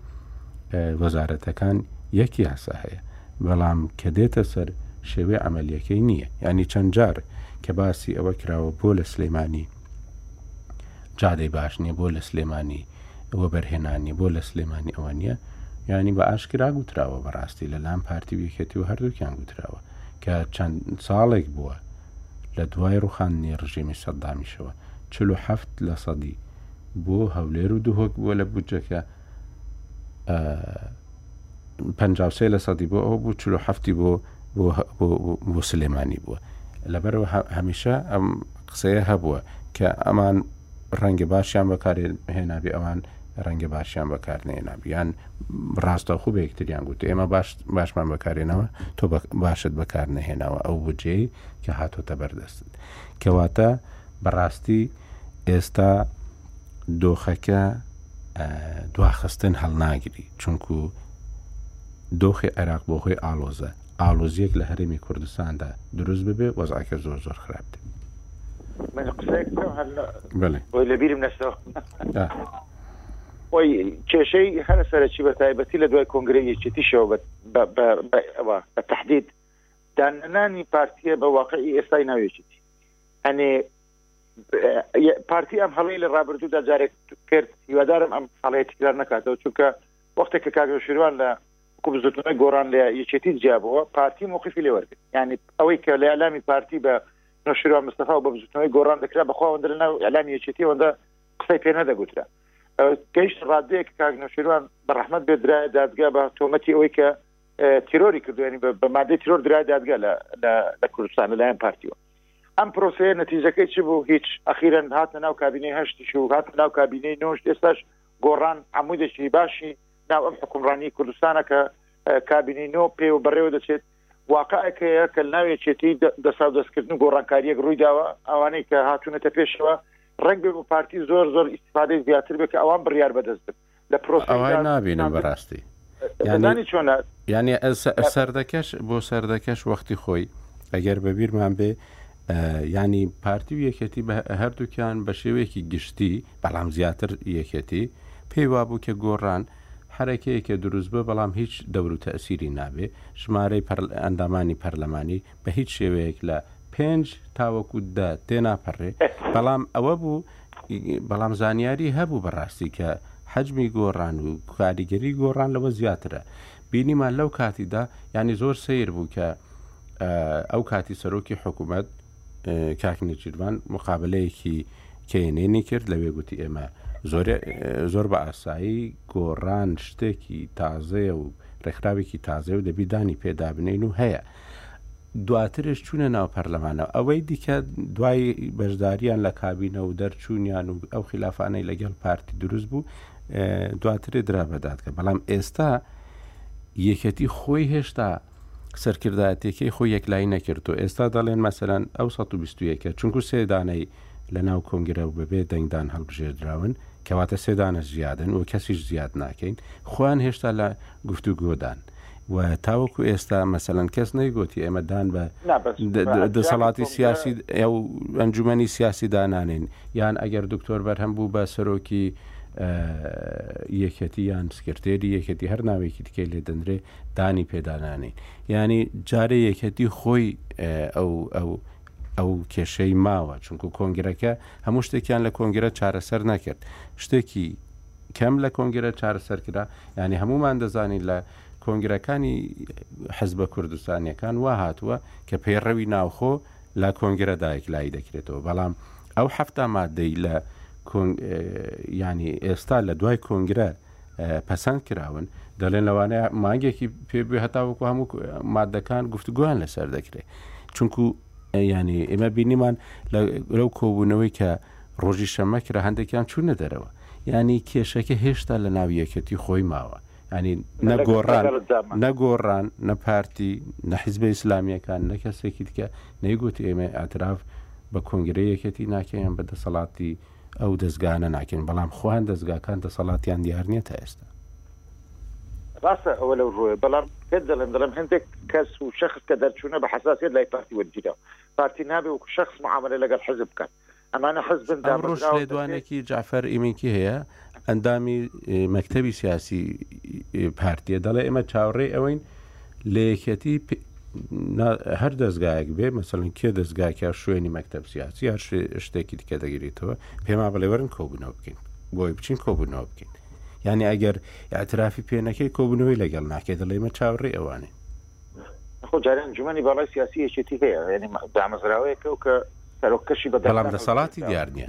وەزارەتەکان یەک یاسا هەیە بەڵام کە دێتە سەر شێوەی ئەعملیەکەی نییە ینی چەند جار کە باسی ئەوە کراوە بۆ لە سلێمانی جادەی باش نییە بۆ لە سلێمانی ئەوە بەرهێنانی بۆ لە سلێمانی ئەوە نییە ینی بە ئاشکرا گوتراوە بەڕاستی لەلام پارتی ویکەتی و هەردووکیان گوتراوە کە چەند ساڵێک بووە لە دوای ڕوخاندنی ڕژێمی سەددامیشەوە چل و حەفت لە سەدی بۆ هەولێر و دهۆک بووە لە بودجەکە پسێ لە سەدی بۆ ئەو بوو چل و هەفتی بۆ بۆ سلێمانی بووە لەبەرەوە هەمیشە ئەم قسەیە هەبووە کە ئەمان ڕەنگە باشیان بەکارێ هێنابێ ئەوان ڕەنگە باشیان بەکار نێنابی یان ڕاستە خوب یەکتریان گوت ئێمە باش باشمان بەکارێنەوە تۆ باشت بەکار نەهێناوە ئەو بجێ کە هاتۆتە بەردەستن کەواتە بەڕاستی ئێستا دۆخەکە دواخستن هەڵناگری چونکو دۆخی عێراق بۆ هۆی ئالۆزە ئاڵۆزیەک لە هەرێمی کوردستاندا دروست ببێ وەزعەکە زۆر زۆر خراپ دێ من قسەیەک بکەم هەر لە- بەڵێ بۆی لەبیرم نەچتەوە دا. خۆی کێشەی هەرە سەرەکی بە تایبەتی لە دوای کۆنگرەی یەکێتیشەوە بە- بە- بە- بە- ئەوە بە تەحدید داننەنانی پارتییە بە واقعی ئێستای ناو یەکێتی ئەنێ ب- پارتی ئەم هەڵەی لە ڕابردوودا جارێک کرد هیوادارم ئەم هەڵەیە تکرار نەکاتەوە چونکە وەختێک کە کاک نەوشیروان لە وەکو بزوتنەوەی گۆڕان لە یەکێتی جیابەوە پارتی موقفی لێ وەرگرت یعنی ئەوەی کە لە ئەلامی پارتی بە نوشیرا مستەفا و بە بزوتنەوەی گۆڕان دەکرا بەخواوەندە لە ناو ئەلامی یەکێتیەوەدا قسەی پێ نەدەگوترا گەیشت ڕادێک کاک نوشیروان بە ڕحمد بێ درای دادگا بە تۆمەتی ئەوەی کە تیرۆری کردوێنی بە مادەی تیرۆر درای دادگا لە کوردستان لەلایەن پارتیوە ئەم پرۆسەیە نەتیجەکەی چ بوو هیچ ئەخیرەن هاتە ناو کابینەی هەشتیش و هاتە ناو کابینەی نۆشت ئێستاش گۆڕان عمودێکی باشی ناو ئەم حکومڕانی کوردستانە کە کابینەی نۆ پێ و بەڕێوە دەچێت واقعەکەەیە کە ناوێکێتی دەسا و دەستکردن و گۆڕانکاریەک ڕوویداوە ئەوانەی کە هاتوونەتە پێشەوە ڕێک بێ بۆ پارتی زۆر زۆر ئیسفادەی زیاتر بێت کە ئەوان بڕیار بەدەست بن لە پرۆسی نابینم بەڕاستی ینی چۆنە ینی سەردەکەش بۆ سەردەکەش وەختی خۆی ئەگەر بەبییرمان بێ ینی پارتی و یەکێتی هەردووکیان بە شێوەیەکی گشتی بەڵام زیاتر یەکێتی پێی وابوو کە گۆڕان حەرەکەیەکە دروست بووە بەڵام هیچ دەور و تەئسیری نابێ، ژمارەی ئەندامانی پەرلەمانی بە هیچ شێوەیەک لە پێنج تاوەکو دە تێناپەڕێ، بەڵام ئەوە بوو بەڵام زانیاری هەبوو بە ڕاستی کە حەجمی گۆڕان و کاریگەری گۆڕان لەوە زیاترە بینیمان لەو کاتیدا یانی زۆر سەیر بوو کە ئەو کاتی سەرۆکی حکوومەت، کاک نێچیرڤان مقابلەیەکی کێنێنی کرد لەوێ گوتی ئێمە زۆر بە ئاسایی گۆڕان شتێکی تازەیە و ڕێکخراوێکی تازەیە و دەبی دانی پێدابنین و هەیە دواترش چوونە ناو پەرلەمانەوە ئەوەی دیکە دوای بەشداریان لە کابینە و دەرچوونیان و ئەو خلافانەی لەگەڵ پارتی دروست بوو دواترێ درا بەدادکە بەڵام ئێستا یەکەتی خۆی هێشتا سەرکردایەتیەکەی خۆی یەکلایی نەکرد و ئێستا دەڵێن مەسەلەن ئەو سەد و بیست و یەکە چونکو سێ دانەی لە ناو کۆنگرە و بەبێ دەنگدان هەڵبژێردراون کەواتە سێ دانە زیادن و کەسیش زیاد ناکەین خۆیان هێشتا لە گفتوگۆدان و تاوەکو ئێستا مەسەلەن کەس نەیگوتی ئێمە دان بە نا بەس د- بە د- ئەنجامی دەسەڵاتی کۆنگرە سیاسی ئەو ئەنجومەنی سیاسی دانانین یان ئەگەر دکتۆر بەرهەم بوو بە سەرۆکی ئە، یەکێتی یان سکرتێری یەکێتی هەر ناوێکی دیکەی لێ دەنرێ دانی پێدانانین یعنی جارێ یەکەتی خۆی ئەو ئەو ئەو کێشەی ماوە چونکو کۆنگرەکە هەموو شتێکیان لە کۆنگرە چارەسەر نەکرد شتێکی کەم لە کۆنگرە چارەسەر کرا ینی هەمومان دەزانین لە کۆنگرەکانی حزبە کوردستانیەکان وا هاتووە کە پەیڕەوی ناوخۆ لە کۆنگرەدایک لای دەکرێتەوە بەڵام ئەو هەفتا مادەی لە ینی ئێستا لە دوای کۆنگرە پەسەند کراون دەڵێن لەوانەیە مانگێکی پێ هەتاوەکو هەموو مادەکان گفتوگویان لەسەر دەکرێت چونکو ینی ئێمە بینیمان لەو کۆبوونەوەی کە ڕۆژی شەمە کرا هەندێکیان چوونە دەرەوە ینی کێشەکە هێشتا لە ناو یەکەتی خۆی ماوە ینی نەگۆڕان نەگۆڕان نەپارتی نەحیزبە ئیسلامیەکان نە کەسێکی دیکە نەیگوت ئێمە ئاعتراف بە کۆنگرەیەکەتی ناکەیان بە دەسەڵاتی ئەو دەزگانە ناکەین بەڵام خۆیان دەزگاکان دەسەڵاتیان دیار نیە تا ئێستا. ڕاستە ئەوە لەو ڕووێ بەڵام پێت دەڵێم دەڵێم هەندێک کەس و شخص کە دەرچوونە بە حساسیت لای پارتی وەرگیرا پارتی نابێ وکو شخص معاملە لەگەڵ حزب بکات ئەمانە حزبن دامەزراوە لێدوانێکی جعفەر ئیمینکی هەیە ئەندامی مەکتەبی سیاسی پارتیە دەڵێ ئێمە چاوەڕێی ئەوەین لە یەکێتی هەر دەستگایەک بێ مەسەن کێ دەستگاکە شوێنی مەکتب سیاسی هەر شتێکی دیکە دەگریتەوە پێما بڵێوەرن کۆبوونەوە بکەین بۆی بچین کۆبوونەوە بکەین یعنی ئەگەر ئاعترافی پێنەکەی کۆبوونەوەی لەگەڵ ناکێت دەڵێمە چاوڕێ ئەوانێ خۆ جاران جومنی باڵای سیاسی یەکێتی هەیە یعنی دامەزراوەیەکە و کە سەرۆکەشی بەدەڵام دەسەڵاتی دیار نییە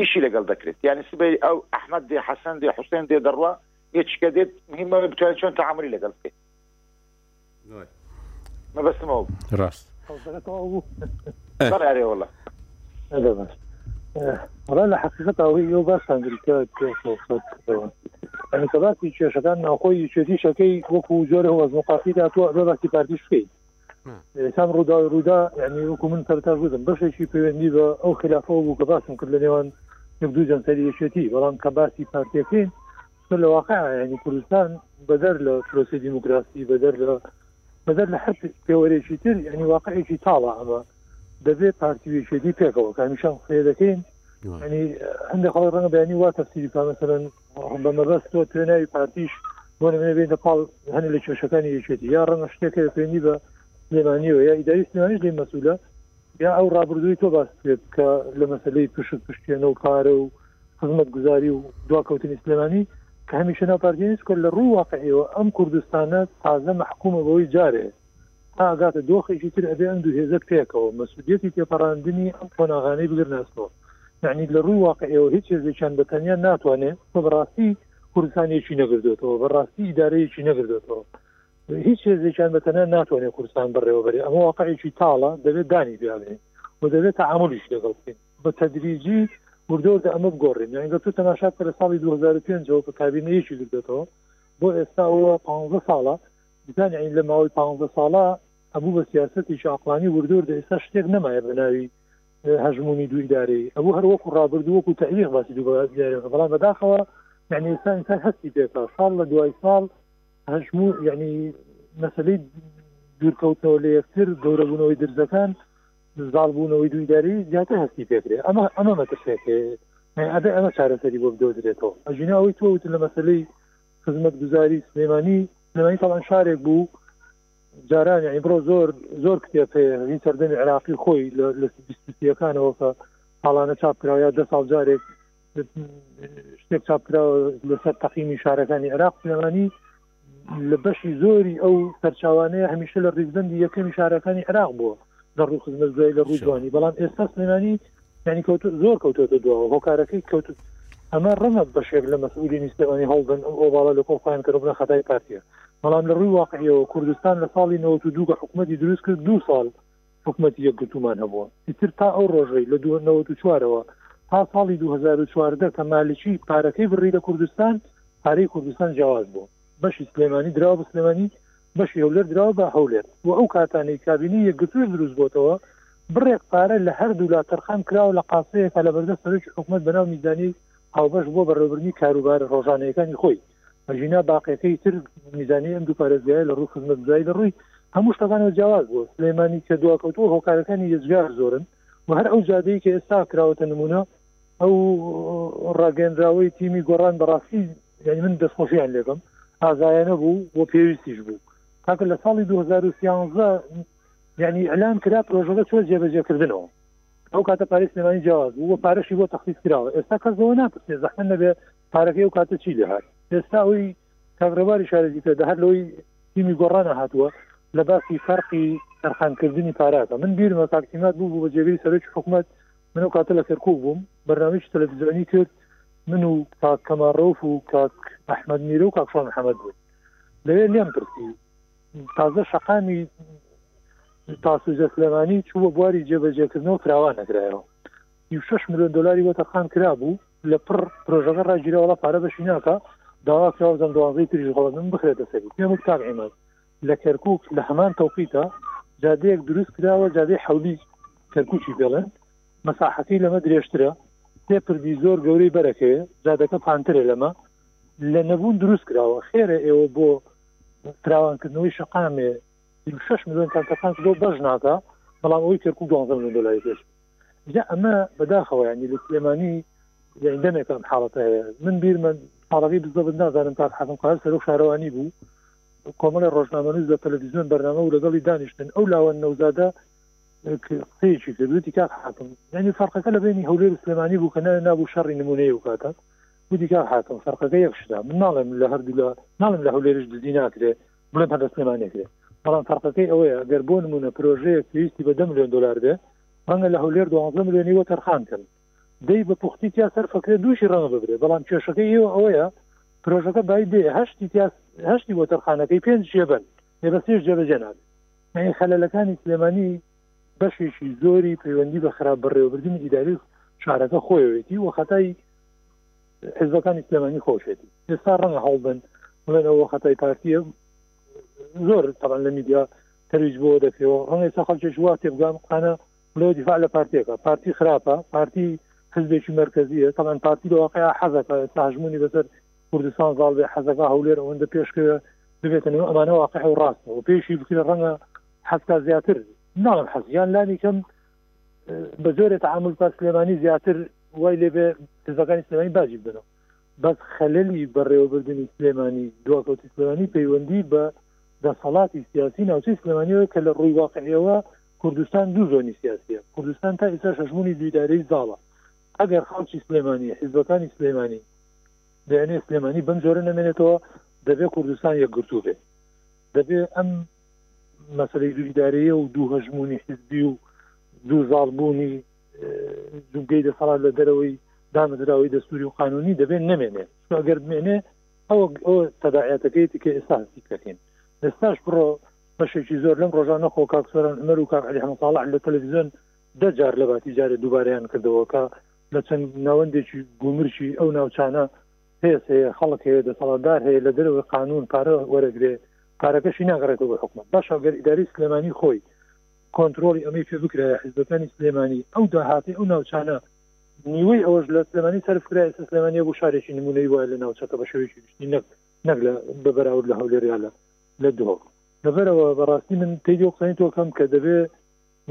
ئیشی لەگەڵ دەکرێت یانی سبەی ئەو ئەحمەد دێ حەسەن دێ حوسێن دێ دەڕوا یە چکە دێت مهمە بتوانێت چۆن تعاملی لەگەڵ بکەیت مەبەستمەوە ڕاست بەڕێ وڵە ڕە لە حقیقت ئەوەی ئەو باسان ئەنیکەباتی کێشەکان ناوخۆی یەکێتی شەکەی وەکو جۆرە وەزمقاتی داتوە بەباتی پارتیش بکەیت کام ڕووداوی ڕوویدا یعنی وەکو من سەرتاش بودم بەشێکی پەیوەندی بە ئەو خلافەوە بوو کە باسم کرد لە نێوان دوو جەمسەری یەکێتی بەڵام کە باسی پارتیەکەین لە واقع ینی کوردستان بەدەر لە پرۆسی دیموکراسی بەدەر لە بەدەر لە هەر پێوەرێکی تر ینی واقعێکی تاڵە ئەمە دەبێت پارتیویشێتی پێکەوە کامیشان خێ دەکەین ینی هەندێک خەڵ ڕەنگە بەیانی وا تەفسیری پامەسەرن بە مەبەست تۆ توێ ناوی پارتیش بۆ نمێ بێنە پاڵ هەنێ لە کێشەکانی یەکێتی یا ڕەنگە شتێکە پێنی بە سلێمانیەوە یا ئیداری سلێمانیش لی مەسوولە یا ئەو ڕابردووی تۆ باس کرێت کە لە مەسلەی پشت پشتێنە و پارە و خزمەت گوزاری و دواکەوتنی سلێمانی کە هەمیشە ناپارتیێنس کە لە ڕووی واقعیەوە ئەم کوردستانە تازە مححکومە بەوەی جارێ تا ئەگاتە دۆخێکی تر ئەبێ ئەم دوو هێزە پێکەوە مەسئولیەتی تێپەڕاندنی ئەم قۆناغانەی بگرنە ئەستۆ، یەعنی لە ڕووی واقعیەوە هیچ هێزێکیان بە تەنیا ناتوانێ و بە ڕاستی کوردستان یەکی نەگردۆتەوە، بە ڕاستی ئیدارە یەکی نەگردۆتەوە، هیچ هێزێکیان بە تەنیا ناتوانێ کوردستان بەڕێوەبەرێ، ئەمە واقعێکی تاڵە دەبێ دانی پیا بنێین و دەبێ تەعامولیش لەگەڵ بکەین بە تەدریجی وردەوردە ئەمە بگۆڕێین، یەعنی گەر تۆ تەماشا بکە لە ساڵی دوو هەزار و پێنج ەوە کە کابینە یەکی گردۆتەوە بۆ ئێستا ئەوە پانزە ساڵە بزانین لە ماوەی پانزە ساڵە ئەبوو بە سیاسەتیکی ئاقلانی وردورد ئێستا شتێک نەمایە بە ناوی هەژمونی دوو ئیدارەی ئەبوو هەر وەکو ڕابردوو وەکو تەریق باسی دوو بەدیارەکە بەڵام بەداخەوە یعنی ئێستا ئینسان هەستی پێکا ساڵ لە دوای ساڵ هەژمو یعنی مەسلەی دوورکەوتنەوە لە یەکتر گەورەبوونەوەی درزەکان زاڵبوونەوەی دوو ئیداری زیاتر هەستی پێکرێ ئەمە ئەمە مەترسێکێ ئەبێ ئەمە چارەسەری بۆ بدۆزرێتەوە ئەژینا ئەوەی تۆوت لە مەسلەی خزمەتگوزاری سلێمانی سلێمانی تەڵان شارێک بوو جاران یعنی بڕۆ زۆر زۆر کتێب هەیە هی سەردەمی عراقی خۆی لە بیستیەکانەوە کە ساڵانە چاپکراوە یا دە ساڵ جارێک شتێک چاپکراوە لەسەر تەقیمی شارەکانی عراق سلێمانی لە بەشی زۆری ئەو سەرچاوانەیە هەمیشە لە ڕیزبندی یەکەمی شارەکانی عراق بووە لە ڕوو خزمەت دوای لە ڕووی جوانی بەڵام ئێستا سلێمانی یانی کەوتو زۆر کەوتۆتە دواوە هۆکارەکەی کەوت ئەمە ڕەنگە بەشێک لە مەسئولینی سلێمانی هەڵدن ئەو ئۆباڵە لە کۆڵ خۆیان کە ڕبنە خەتای پارتیە بەڵام لە ڕووی واقعیەوە کوردستان لە ساڵی نەوەت و دوو کە حکوومەتی دروست کرد دوو ساڵ حکوومەتی یەکگرتوومان هەبووە ئیتر تا ئەو ڕۆژەی لە دوو نەوەت و چوارەوە تا ساڵی 2014 کە مالکی پارەکەی بڕی لە کوردستان پارەی کوردستان جیاواز بوو بەشی سلێمانی دراوە بە سلێمانی بەشی هەولێر دراوە بە هەولێر و ئەو کاتانەی کابینەی یەکگرتووش دروست بۆتەوە بڕێک پارە لە هەردوولا تەرخان کراوە لە قاسەیە کە لە بەردەست سەرۆکی حکومەت بەناو میزانیەی هاوبەش بۆ بەڕێوەبردنی کاروبارە ڕۆژانەیەکانی خۆی مەژینا باقیەکەی تر میزانیەی ئەم دوو پارێزگایە لە ڕووی خزمەتگوزاری لە ڕووی هەموو شتەکانەوە جیاواز بووە سلێمانی کە دواکەوتووە هۆکارەکانی یەجگار زۆرن و هەر ئەو جادەی کە ئێستا کراوەتە نمونە ئەو ڕاگەنراوەی تیمی گۆڕان بەڕاستی یانی من دەستخۆشیان لێ بم ئازایانە بوو بۆ پێویستیش بوو تاکە لە ساڵی 2013 یعنی ئەلان کرا پرۆژەکە چۆ جێبەجێکردنەوە ئەو کاتە پارێ سلێمانی جیاواز بوو و پارەشی بۆ تەخصیص کراوە ئێستا کەسەوە ناپرسێ زەحمە نەبێ پارەکەی و کاتە چی لێهات ئێستا ئەوی کاگرەواری شارێکی پێدا هەر لەوەی تیمی گۆڕانە هاتووە لە باسی فەرقی تەرخانکردنی پاراکە من بیرمە کاکتیمات بوو بۆ جێگەی سەرۆکی حکوومەت من ئەو کاتە لە کەرکوک بووم بەرنامەیەکی تەلەفزیۆنی کرد من و کاک کەمال رەوف و کاک ئەحمەد میرە و کاک شوان محەمەد بوو لەوێ لێم پرسی تازە شەقامی تاسوجە سلێمانی چوو بە بواری جێبەجێکردنەوە کراوە نەکرایەوە ی شش میلیۆن دلاری بۆ تەرخان کرا بوو لە پڕ پرۆژەکە ڕاگیرەوەڵە پارە بەشی ناکە داوا کراوەزم دوازەی تریش هەڵدن بخرێتە سەری پێ مکتان عیماد لە کەرکوک لە هەمان تەوقیتە جادەیەک دروست کراوە جادەی حەولی کەرکوکی پێڵێن مەساحەکەی لەمە درێژترە سێ پردی زۆر گەورەی بەرەکەیە جادەکە پانترە لەمە لە نەبوون دروست کراوە خێرە ئێوە بۆ فراوانکردنەوەی شقامێ 6 میلیۆن تەنتەکان بۆ بەش ناکە بەڵام ئەوی کەرکک دوازە میلیۆن دلاری پێش جا ئەمە بەداخەوە ینی لە سلێمانی یعنی دەمێکم حاڵەتە هەیە من بیرمە پاڵەکەی بزەبت نازانم تا حەکم قال سەرۆک شارەوانی بوو کۆمەڵێ ڕۆژنامەنووس لە تەلەفیزیۆن بەرنامە و لەگەڵی دانیشتن ئەو لاوەن نەوزادە قسەیەکی کرد وتی کاک حاکم یعنی فەرقەکە لە بینی هەولێر و سلێمانی بوو کە ناوێ نابوو شەڕی نمونەیە و کاتە وتی کاک حاکم فەرقەکە یەک شتە من ناڵێم لە هەردوو لە ناڵێم لە هەولێرش دزی ناکرێ بڵێم هەر لە سلێمانێکرێ بەڵام فەرقەکەی ئەوەیە گەر بۆ نمونە پرۆژەیەک پێویستی بە دە ملیۆن دلار بێ ڕەنگە لە هەولێر دوازدە ملیۆنی وە تەرخان کەن دەی بە پوختی تیا سەر فەکرە دووشی ڕەنگە ببرێ بەڵام کێشەکەی ئێوە ئەوەیە پرۆژەکە بای دێ هەشتی تیا هەشتی بۆ تەرخانەکەی پێنج شێ بن لێ بە سێش جێبەجێ نابێت مەی خەلەلەکانی سلێمانی بەشێکی زۆری پەیوەندی بە خراپ بەڕێوەبردنی ئیداری و شارەکە خۆیەوێتی و خەتای حزبەکانی سلێمانی خۆشێتی ئێستا ڕەنگە هەڵبن بڵێن ئەوە خەتای پارتیە زۆر تەبان لە میدیا تەویج بۆ دەکرێەوە ڕەنگە سا خەڵکێک وا تێبگان قانە لۆ دیفاع لە پارتیەکە پارتی خراپە پارتی حزبێکی مەرکزیە تەمان پارتی لە واقع حەزەکە ئێستا هەژمونی بەسەر کوردستان زاڵ بێ حەزەکە هەولێر ئەوەندە پێشکەوە ببێتە نێو ئەمانە واقع و ڕاستە و پێشی بکرێ ڕەنگە حەزکا زیاتر ناڵم حەزیان لانی کەم بە زۆرێ تعامل کا سلێمانی زیاتر وای لێ بێ حزبەکانی سلێمانی باجی بنەوە بەس خەلەلی بەڕێوەبردننی سلێمانی دواکەوتی سلێمانی پەیوەندی بە دەسەڵاتی سیاسی ناوچەی سلێمانیەوە کە لە ڕووی واقعیەوە کوردستان دوو زۆنی سیاسیە کوردستان تا ئیستاش هەژمونی دوو ئیدارەی زاڵە ئەگەر خەڵکی سلێمانی حیزبەکانی سلێمانی بیانوێ سلێمانی بەم جۆرە نەمێنێتەوە دەبێ کوردستان یەکگرتوو بێ دەبێ ئەم مەسلەی دوو ئیدارەیە و دوو هەژمونی حیزبی و دوو زاڵبوونی جوگەی دەسەڵات لە دەرەوەی دامەزراوەی دەستوری و قانونی دەبێت نمێنێ ئەگەر بمێنێ ئەوە ئەو تەداعاتەکەیتی کە ئێستا هەستی دەکەین ئێستاش بڕۆ بەشێکی زۆر لەم ڕۆژە نەخۆ کاک سۆران عومەر و کاک عەلی حەمە ساڵح لە تەلەفزیۆن دە جار لە باتی جارێ دووبارەیان کردەوە کە لە چەند ناوەندێکی گومرکی ئەو ناوچانە هێز هەیە خەڵک هەیە دەسەڵاتدار هەیە لە دەرەوەی قانون پارە وەرەگرێ پارەکەشی ناگەڕێتەوە بە حکومت باشە گەر ئیداری سلێمانی خۆی کۆنتترۆلی ئەمەی پێ بکرایە حزبەکانی سلێمانی ئەو داهاتی ئەو ناوچانە نیوەی ئەوەش لە سلێمانی سەرف کرای سلێمانی بوو شارێکی نمونەی وایە لە ناوچەکە بە شێوەیەکی گشتی نەک نەک لە بە بەراورد لە هەولێریاە لە دۆ لەبەرەوە بەڕاستی من پێی دۆ قسەنی تۆ کەم کە دەبێ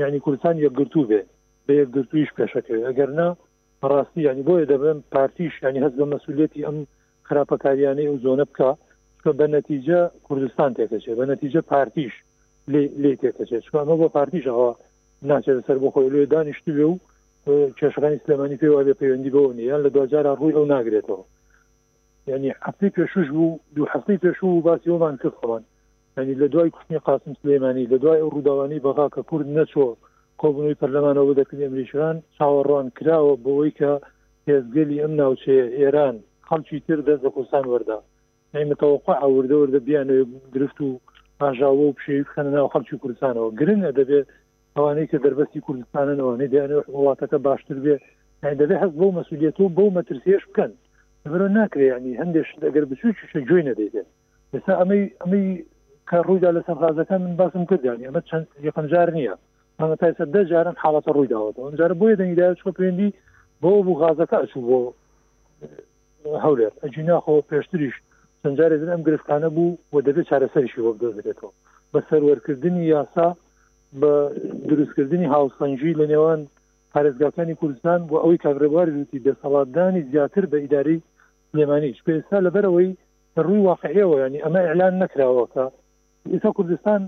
یانی کوردستان یەکگرتوو بێ بە یەکگرتوویش پێشەکەوێ ئەگەر نا بەڕاستی یانی بۆیە دەبێن پارتیش ینی هەست بە مەسوولەتی ئەم خراپەکاریانەی و زۆنە بکە چکە بە نەتیجە کوردستان تێکەچێ بە نەتیجە پارتیش لێ تێکەچێت چکە ئەمە بە پارتیشەوە ناچێت سەر بۆ خۆی لێ دانیشتوێ و کێشەکانی سلێمانی پێوا لێ پەیوەندی بەوە نیە لە دوجارە ڕووی ئەو ناگرێتەوە یانی هەفتەی پێشووش بوو دوو هەفتەی پێشوو بوو باسی ئەومان کرد خۆمان یانی لە دوای کوشتنی قاسم سلێمانی لە دوای ئەو ڕووداوانەی بەغا کە کورد نەچۆ کۆبوونەوەی پەرلەمانەوە بە دەکردی ئەمریکییەکان چاوەڕوان کراوە بەوەی کە هێزگەلی ئەم ناوچەیە ئێران خەڵکی تر دەست بە کوردستان وەردا یانی متەوەقعە وردە وردە بیانەوێ گرفت و ئاژاوە و پشێوی بخەنە ناو خەڵکی کوردستانەوە گرنگە دەبێت ئەوانەی کە دەربەستی کوردستانن ئەوانەی دەیانەوێت وڵاتەکە باشتر بێ یعنی دەبێ هەست بەو مەسولیت و بەو مەترسیش بکەن لەبەرەوە ناکرێ ینی هەندێک شت ئەگەر بچووکیشە گوێی نەدەیدێت ئێستا ئەمەی ئەمەی کە ڕوویدا لەسەر غازەکە من باسم کردیانی ئەمە چەند یەکەم جار نییە ئەمە تایسە دە جارم حاڵەتە ڕوویداوەەوە ئەمجارە بۆیە دەنگیدا چکە پێویندی بۆ بوو غازەکە ئەچوو بۆ هەولێر ئەجی ناخۆ پێشتریش چەندجارێ ئەم گرفتانە بوو و دەبێت چارەسەریشی بۆ بدۆزرێتەوە بە سەروەرکردنی یاسا بە دروستکردنی هاوسەنگی لە نێوان پارێزگاکانی کوردستان بۆ ئەوەی کاک ڕێبواری وتی دەسەڵاتدانی زیاتر بە ئیدارەی سلێمانیش پێستا لەبەرەوەی ڕووی واقعیەوە ینی ئەمە ئەلان نەکراوەکە ئیسا کوردستان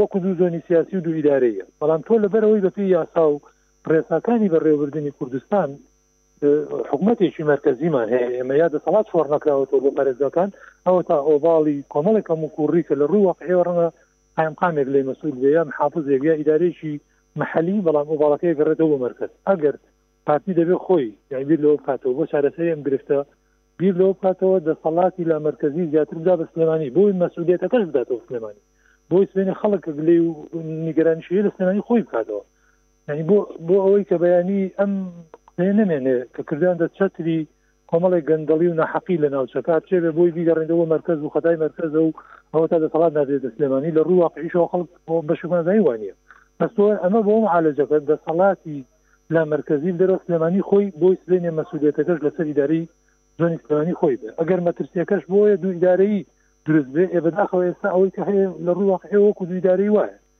وەکو دوو زۆنی سیاسی و دوو ئیدارەیە بەڵام تۆ لەبەرەوەی بەپی یاسا و ڕێساکانی بەڕێوەبردننی کوردستان حکوومەتێکی مرکزیمان هەیە ئێمە یا دەسەڵات شۆڕ نەکراوەەوە بۆ پارێزگەکان ئەوە تا ئۆباڵی کۆمەڵێک هەموو کوڕی کە لە ڕووی واقعیەوە ڕەنە قایمقامێک لێ مەسئول بێ یان حافزێک یا ئیدارەیەکی محەلی بەڵام ئەو باڵەکەی ئەگەڕێتەوە بۆ مەرکەز ئەگەر پارتی دەبێ خۆی یانی بیر لەوە بکاتەوە بۆ چارەسەری ئەم گرفتە بیر لەوە بکاتەوە دەسەڵاتی لا مەرکەزی زیاتر بدا بە سلێمانی بۆی مەسئولیتەکەش بداتەوە سلێمانی بۆی سوێنی خەڵک لێ و نیگەرانشی لە سلێمانی خۆی بکاتەوە یعنی بۆ بۆ ئەوەی کە بەیانی ئەم قسەیە نەمێنێ کە کردیان دە چەتری کۆمەڵێک گەندەڵی و ناحەقی لە ناوچەکە ئەتچێ بێ بۆی بیگەڕێنێتەوە بۆ مەرکەز و خەتای مەرکەزە و ئەوە تا دەسەڵات نادرێتە سلێمانی لە ڕووی واقعیشەوە خەڵک بۆ بەشێکمان زانی وا نییە بەس تۆ ئەمە بۆ معالەجەکە دەسەڵاتی لا مەرکەزی و دەرەوە سلێمانی خۆی بۆی سلێنێ مەسوولیەتەکەش لەسەر ئیدارەی زۆنی سلێمانی خۆی بێ ئەگەر مەترسیەکەش بۆیە دوو ئیدارەیی دروست بێ ئێ بەداخەوە ئێستا ئەوەی کە هەیە لە ڕووی واقعی وەکو دوو ئیدارەی وایە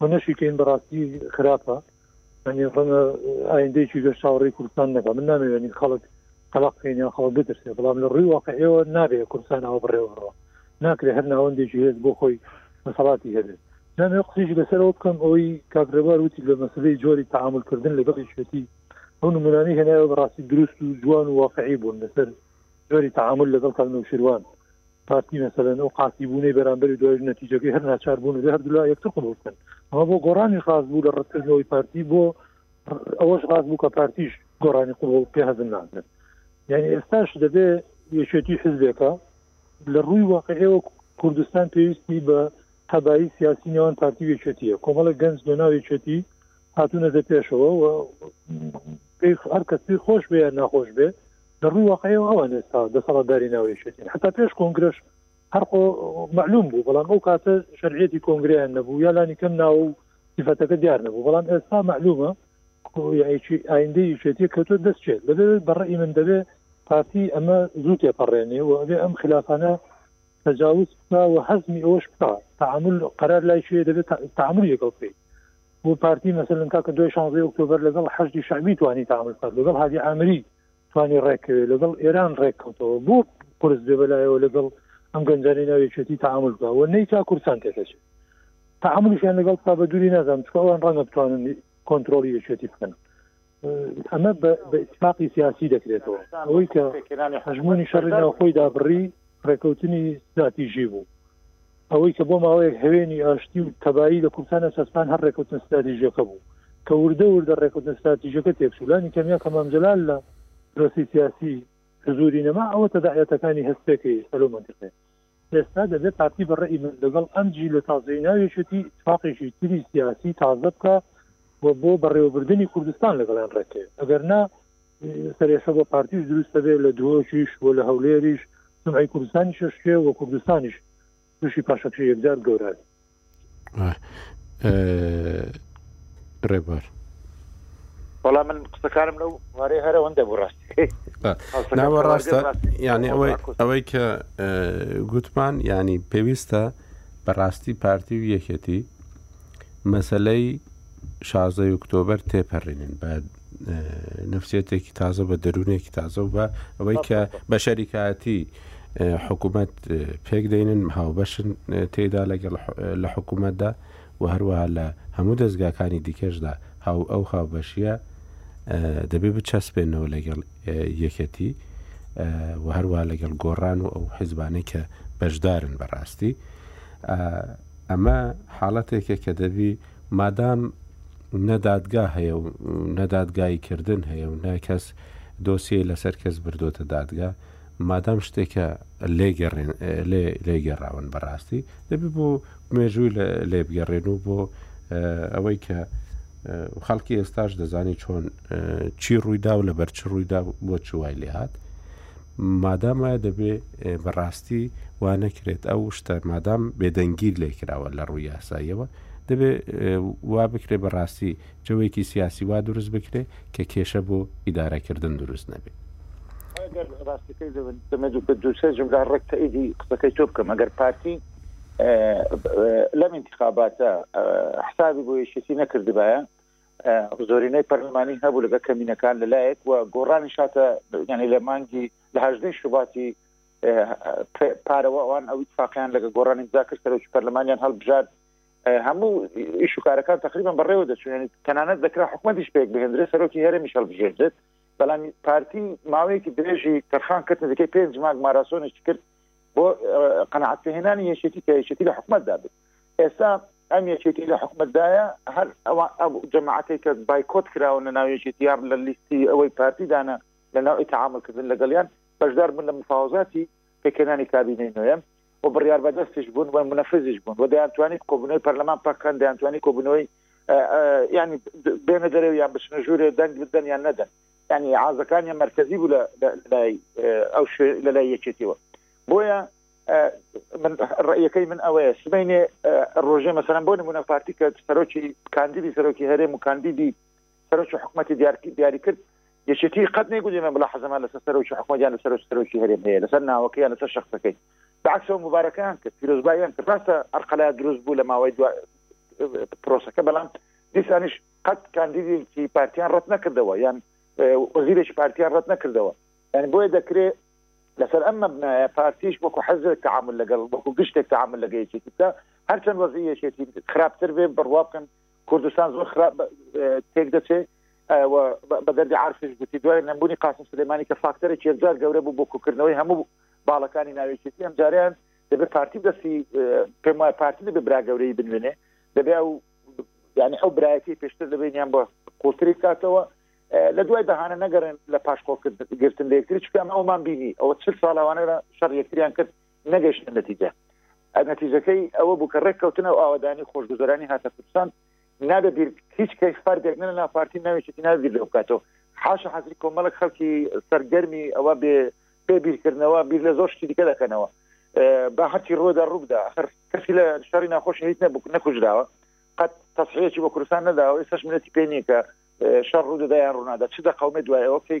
و نەشیکەین بەڕاستی خراپە ئەنی ڕەنە ئایندەیەکی گەشت چاوەڕێی کوردستان نەکە من نامێنی خەڵک قەلق بکەینیان خەڵک بترسێ بەڵام لە ڕووی واقعەوە نابێ کوردستان ئەوە بڕێوەڕەوە ناکرێ هەر ناوەندێکی هێز بۆ خۆی مەسەڵاتی هەبێت نامێ قسیشی لەسەرەوە بکەم ئەوەی کاکرەبار وتی لە مەسلەی جۆری تعاملکردن لەگەڵی شێتی ئەو نمونانی هێنایەوە بەڕاستی دروست و جوان و واقعی بوون لەسەر جۆری تەعامول لەگەڵ کاک نەوشیروان پارتی مەسەلەن ئەو قاتی بوونەی بەرامبەر و دوایش نەتیجەکەی هەر ناچار بوون و هەردولا یەکتر قبول بکەن ئەمە بۆ گۆڕانی خاص بوو لە ڕەتکردنەوەی پارتی بۆ ئەوەش خاص بوو کە پارتیش گۆڕانی قبول پێ هەزم ناکرێت یعنی ئێستاش دەبێ یەکێتی حزبێکە لە ڕووی واقعەوە کوردستان پێویستی بە تەبایی سیاسی نێوان پارتی وێچێتیە کۆمەڵە گەنج لە ناوێچێتی هاتوونەتە پێشەوە و هەر کەسی خۆش بێ ناخۆش بێ لە ڕووی واقعیەوە ئەوان ئێستا دەسەڵاتداری ناو یەکێتین حتا پێش کۆنگرەش هەر خۆ معلوم بوو بەڵام ئەو کاتە شەرعەتی کۆنگریان نەبوو یا لانی کەم ناوە و سیفەتەکە دیار نەبوو بەڵام ئێستا معلومە ئایندە یەکێتی کەوتۆ دەستچێت لەبێ بەڕی من دەبێ پارتی ئەمە زوو تێپەڕێنێ و ئەبێ ئەم خلافانە تجاوز بکە و هەزمی ئەوش بکە تعامل قرار لای شوێ دەبێت تعامل یەکەڵ بکەیت بۆ پارتی مەسەن کاکە دوای شانزی ئۆکتۆبر لەگەڵ حەشتی شعبی توانی تعامل بکات لەگەڵ هادی ئامری توانی ڕێکەوێ لەگەڵ ئێران ڕێککەوتەوە بۆ قورس بێ بەلایەوە لەگەڵ ئەم گەنجانی ناوێکێتی تعامل بکە و نەی تا کورسان تێکەچێت تعاملشیان لەگەڵ تا بە دووری نازانم چکەوان ڕەنگە بتوانن کۆنتترۆلی یەکێتی بکەن ئەمە بە اتفاقی سیاسی دەکرێتەوە ئەوەی کە حژمونی شەڕی ناوخۆی دابڕی ڕێکەوتنی ستراتیژی بوو ئەوەی کە بۆ ماوەیەک هەوێنی ئاشتی و تەبایی لە کوردستانە چەسپان هەر ڕێکەوتنە ستراتیژییەکە بوو کە وردە وردە ڕێکەوتنە ستراتیژییەکە تێکچوو لانی کەمیان کە مام جەلال لە پرۆسی سیاسی حزوری نەما ئەوە تەداعیەتەکانی هەست پێکەی سەلۆ منتقێ ئێستا دەبێت پارتی بە ڕێی من لەگەڵ ئەم جی لە تازەی ناوێشێتی اتفاقێکی تری سیاسی تازە بکە و بۆ بەڕێوەبردننی کوردستان لەگەڵیان ڕێکێ ئەگەر نا سەرێشە بۆ پارتیش دروستەبێ لە درۆشیش بۆ لە هەولێریش سمعی کوردستانی شەشکێ و کوردستانیش تووشی پاشەکشی یەکجار گەورە ڕێبار بەڵام من قسەکارم لەو وارێ هەرەوەن دەبوو ڕاست ناوە ڕاستە یعنی ئەوەی ئەوەی کە گوتمان ینی پێویستە بەڕاستی پارتی و یەکێتی مەسلەی شازدە ئۆکتۆبەر تێپەڕینن بە نفسیەتێکی تازە بە دەروونێکی تازە و بە ئەوەی کە بە شەریکایەتی حکوومەت پێک دەینن هاوبەشن تێدا لەگەڵ لە حکوومەتدا و هەروەها لە هەموو دەستگاکانی دیکەشدا هاو ئەو هاوبەشیە دەبێ بچەسپێنەوە لەگەڵ یەکەتی و هەروە لەگەڵ گۆڕان و ئەو حیزبانەی کە بەشدارن بەڕاستی ئەمە حاڵەتێکە کە دەبی مادام نە دادگا هەیە و نە دادگایی کردن هەیە و نە کەس دۆسیەی لەسەر کەس بردۆتە دادگا، مادام شتێکە لێی گەڕێن لێ لێی گەڕاون بەڕاستی دەبێ بۆ مێژووی لە لێ بگەڕێن و بۆ ئەوەی کە خەڵکی ئێستاش دەزانی چۆن چی ڕوویدا و لەبەر چ ڕوویدا بۆ چ وای لێ هات. مادام وایە دەبێ بەڕاستی وا نەکرێت ئەو شتە مادام بێدەنگی لێ کراوە لە ڕووی یاساییەوە دەبێ وابکرێ بە ڕاستی جەوەیەکی سیاسی وا دروست بکرێ کە کێشە بۆ ئیدارەکردن دروست نەبێت. ڕاستەکەی دوسێ جملا ڕێک تەئیدی قسەکەی تۆ بکەم ئەگەر پارتی لەم انتخاباتە حسابی بۆ یەکێتی نەکردبایە زۆرینەی پەرلەمانی هەبوو لەگە کەمینەکان لەلایەک و گۆڕانی شاتە یعنی لە مانگی لە هەژدەی شوباتی پارەوە ئەوان ئەو اتفاقیان لەگە گۆڕانی امزا کرد سەرۆکی پەرلەمانیان هەڵبژارد هەموو ئیش و کارەکان تقریبان بەڕێوە دەچوێنێت تەنانەت دەکرا حکومەتیش پێک بهێندرێت سەرۆکی هەرێمیش هەڵبژێردێت بەڵام پارتی ماوەیەکی درێژی تەرخان کردن دەکەی پێنج مانگ ماراسۆنێکی کرد بۆ قەنەعات پێهێنانی یەکێتی کە یەکێتی لە حکومەتدا بێت ئێستا ئەم یەکێتی لە حکومتدایە هەر ئەوان جەماعەتی کە بایکۆت کراون لە ناوێژێتی یان لە لیستی ئەوەی پارتیدانە لە ناوی تعاملکردن لەگەڵیان بەشدار بوون لە مفاوەزاتی پێکهێنانی کابینەی نۆیەم و بڕیاربەدەستیش بوون و منەفزیش بوون و دەیانتوانی کۆبوونەوەی پەرلەمان پەککەن دەیانتوانی کۆبوونەوەی ینی بێنە دەرەوە یان بچنە ژوورێ دەنگ بدەن یان نەدەن ینی عازەکانیان مرکزی بوو لای ئەو لە لای یەکێتیەوە بۆیە من ڕێیەکەی من ئەوەیە سبینێ ڕۆژێ مەسەرم بۆ نمونە پارتی کە سەرۆکی کاندیدی سەرۆکی هەرێم و کاندیدی سەرۆکی حکومەتی دیارکی دیاری کرد یەکێتی قەت نەیگوتێمە بڵا حەزەمان لەسەر سەرۆکی حکومەتیان لە سەرۆک سەرۆکی هەرێم هەیە لەسەر ناوەکەیان لەسەر شخصەکەی بەعکسەوە مبارەکەیان کرد پیرۆزبایان کرد ڕاستە ئەرقەلا دروست بوو لە ماوەی دو پرۆسەکە بەڵام دیسانیش قەت کاندیدێکی پارتیان ڕەت نەکردەوە یان وەزیرێکی پارتیان ڕەت نەکردەوە یعنی بۆیە دەکرێت لەسەر ئەم مەبنایە پارتیش وەکو حەزێک تعامل لەگەڵ وەکو گشتێک تعامل لەگەیەکێتی بکە هەرچەند وەزی یەکێتی خراپتر بێ بڕوا بکەن کوردستان زۆر خراپ تێک دەچێ و بە دەردی عرفش گوتی دوای نەبوونی قاسم سلێمانی کە فاکتەرێک یەکجار گەورە بوو بۆ کوکردنەوەی هەموو باڵەکانی ناوێکێتی ئەم جاریان دەبێت پارتی دەستی پێم وای پارتی دەبێت برا گەورەی بنوێنێ دەبێ ئەو یعنی ئەو برایەتی پێشتر دەبێنیان بۆ قوڵتری کاتەوە لە دوای دەهانە نەگەڕێن لە پاشخۆکردگرتن لەکتری چکان ئەومان بینی ئەوە چ ساڵاوانەرە شەڕ یەکتریان کرد نەگەیشتنە نەتیجە نەتیجەکەی ئەوە بوو کە ڕێککەوتنە و ئاوادانی خۆشگوزەرانی هاتە کوردستان نابێ بیر هیچ کەس فەردێک نە لە پارتی ناوێکی نابیر لە بکاتەوە حاشە حەزری کۆمەڵک خەڵکی سەرگەرمی ئەوە بێ پێ بیرکردنەوە بیر لە زۆر شتی دیکە دەکەنەوە بە هەرچی ڕۆدا ڕوودا خەر کەسی لە شەڕی ناخۆش هیچ نەبوو نەکوژراوە قەت تەسحەیەکی بە کوردستان نەداوە ئێسش منەتی پێ نییە کە شەڕ ڕوودەدایان ڕوونادا چ دە قومێ دوایەوە کەی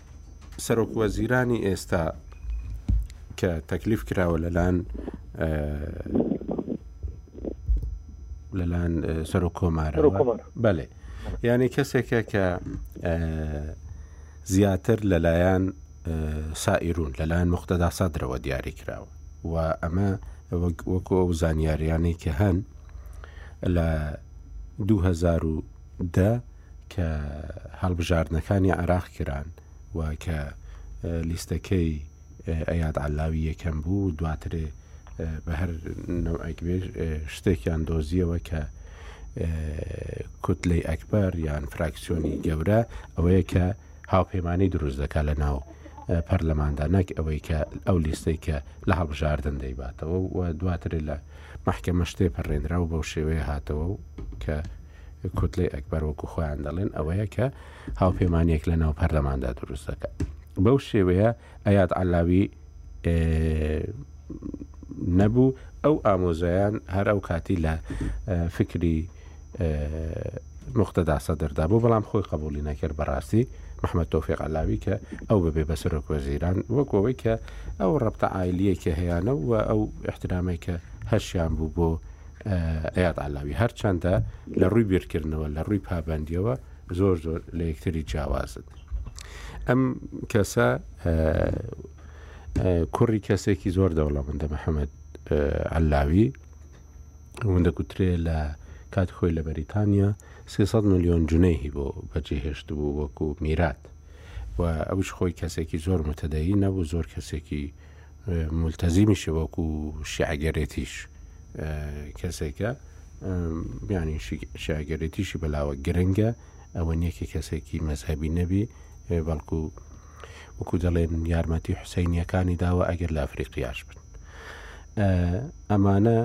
سەرۆکوەزیرانی ئێستا کە تەکلیف کراوە لەلاەن لەلاەن سەر و کۆمارە بەێ یعنی کەسێکە کە زیاتر لەلایەن سائیرون لەلایەن مختدا سادرەوە دیاری کراوە و ئەمە وەکو ئەو زانیاریانەی کە هەن لە 2010 کە هەڵبژاردنەکانی عێراق کران و کە لیستەکەی ئەیاد علاوی یەکەم بوو دواترێ بە هەر نەوەکبێژ شتێکیان دۆزیەوە کە کوتلەی ئەکبەر یان فراکسیۆنی گەورە ئەوەیە کە هاوپەیمانانی دروست دەکات لە ناو پەرلەماندا نەک ئەوەی کە ئەو لیستەی کە لە هەڵبژاردن دەیباتەوە و دواتر لە محکەمە شتێ پەڕێنرا و بەو شێوەیە هاتەوە و کە کوتلەی ئەکبەر وەکو خۆیان دەڵێن ئەوەیە کە هاوپەیمانیەک لە ناو پەرلەماندا دروست دەکات بەو شێوەیە ئەیاد علاوی نەبوو ئەو ئامۆزایان هەر ئەو کاتی لە فکری مختدا سەدردا بوو بەڵام خۆی قبولی نەکرد بەڕاستی محمد تۆفیق علاوی کە ئەو ببێ بە سەرۆک وەزیران وەکەوەی کە ئەو ڕەبتە ئایلیە کە هەیەە و ئەو احترامێکە هەشیان بوو بۆ ئەیاد عەلاوی، هەرچەندە لە ڕووی بیرکردنەوە، لە ڕووی پابەندیەوە زۆر زۆر لە یەکتری جیاوازن. ئەم کەسە کوڕی کەسێکی زۆر دەوڵەمەندە محەممەد عەلاوی هەندە کوترێ لە کات خۆی لە بەریتانیا 300 میلیۆن جنەیهی بۆ بەجێهێشت بوو وەکو میرات و ئەوش خۆی کەسێکی زۆر متەدەی نەبوو زۆر کەسێکی مولتەزیمیشە وەکو شیعەگەرێتیش کەسێکە بیانی شیعگەرێتیشی بەلاوە گرنگە ئەوە نییە کە کەسێکی مەذهبی نەبی بەڵکو وەکو دەڵێن یارمەتی حوسینیەکانی داوە ئەگەر لە ئەفریقیاش بن ئەمانە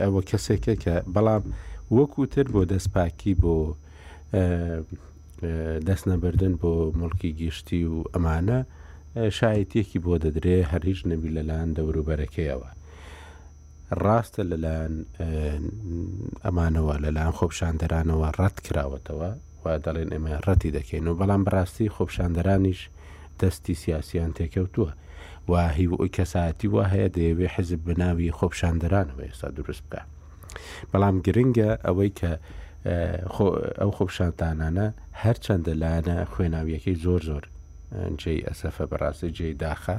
ئەوە کەسێکە کە بەڵام وەکوتر بۆ دەستپاکی بۆ دەست نەبردن بۆ مڵکی گشتی و ئەمانە شایەتیەکی بۆ دەدرێ هەریش نەبی لەلاەن دەوروبەرەکەیەوە ڕاستە لەلاەن ئەمانەوە لەلاەن خۆپشاندەرانەوە ڕەت کراوەتەوە و دەڵێن ئێمە ڕەتی دەکەین و بەڵام بەڕاستی خۆپشاندەرانیش دەستی سیاسیان تێکەوتووە و هیوئوی کەسایەتی وە هەیە دەیەوێ حزب بناوی خۆپشاندەرانەوە ئێستا دروست بکە بەڵام گرنگە ئەوەی کە ئەو خۆپشاندانانە هەرچەندە لایەنە خوێناویەکەی زۆر زۆر جێی ئەسەفە بەڕاستی جێی داخە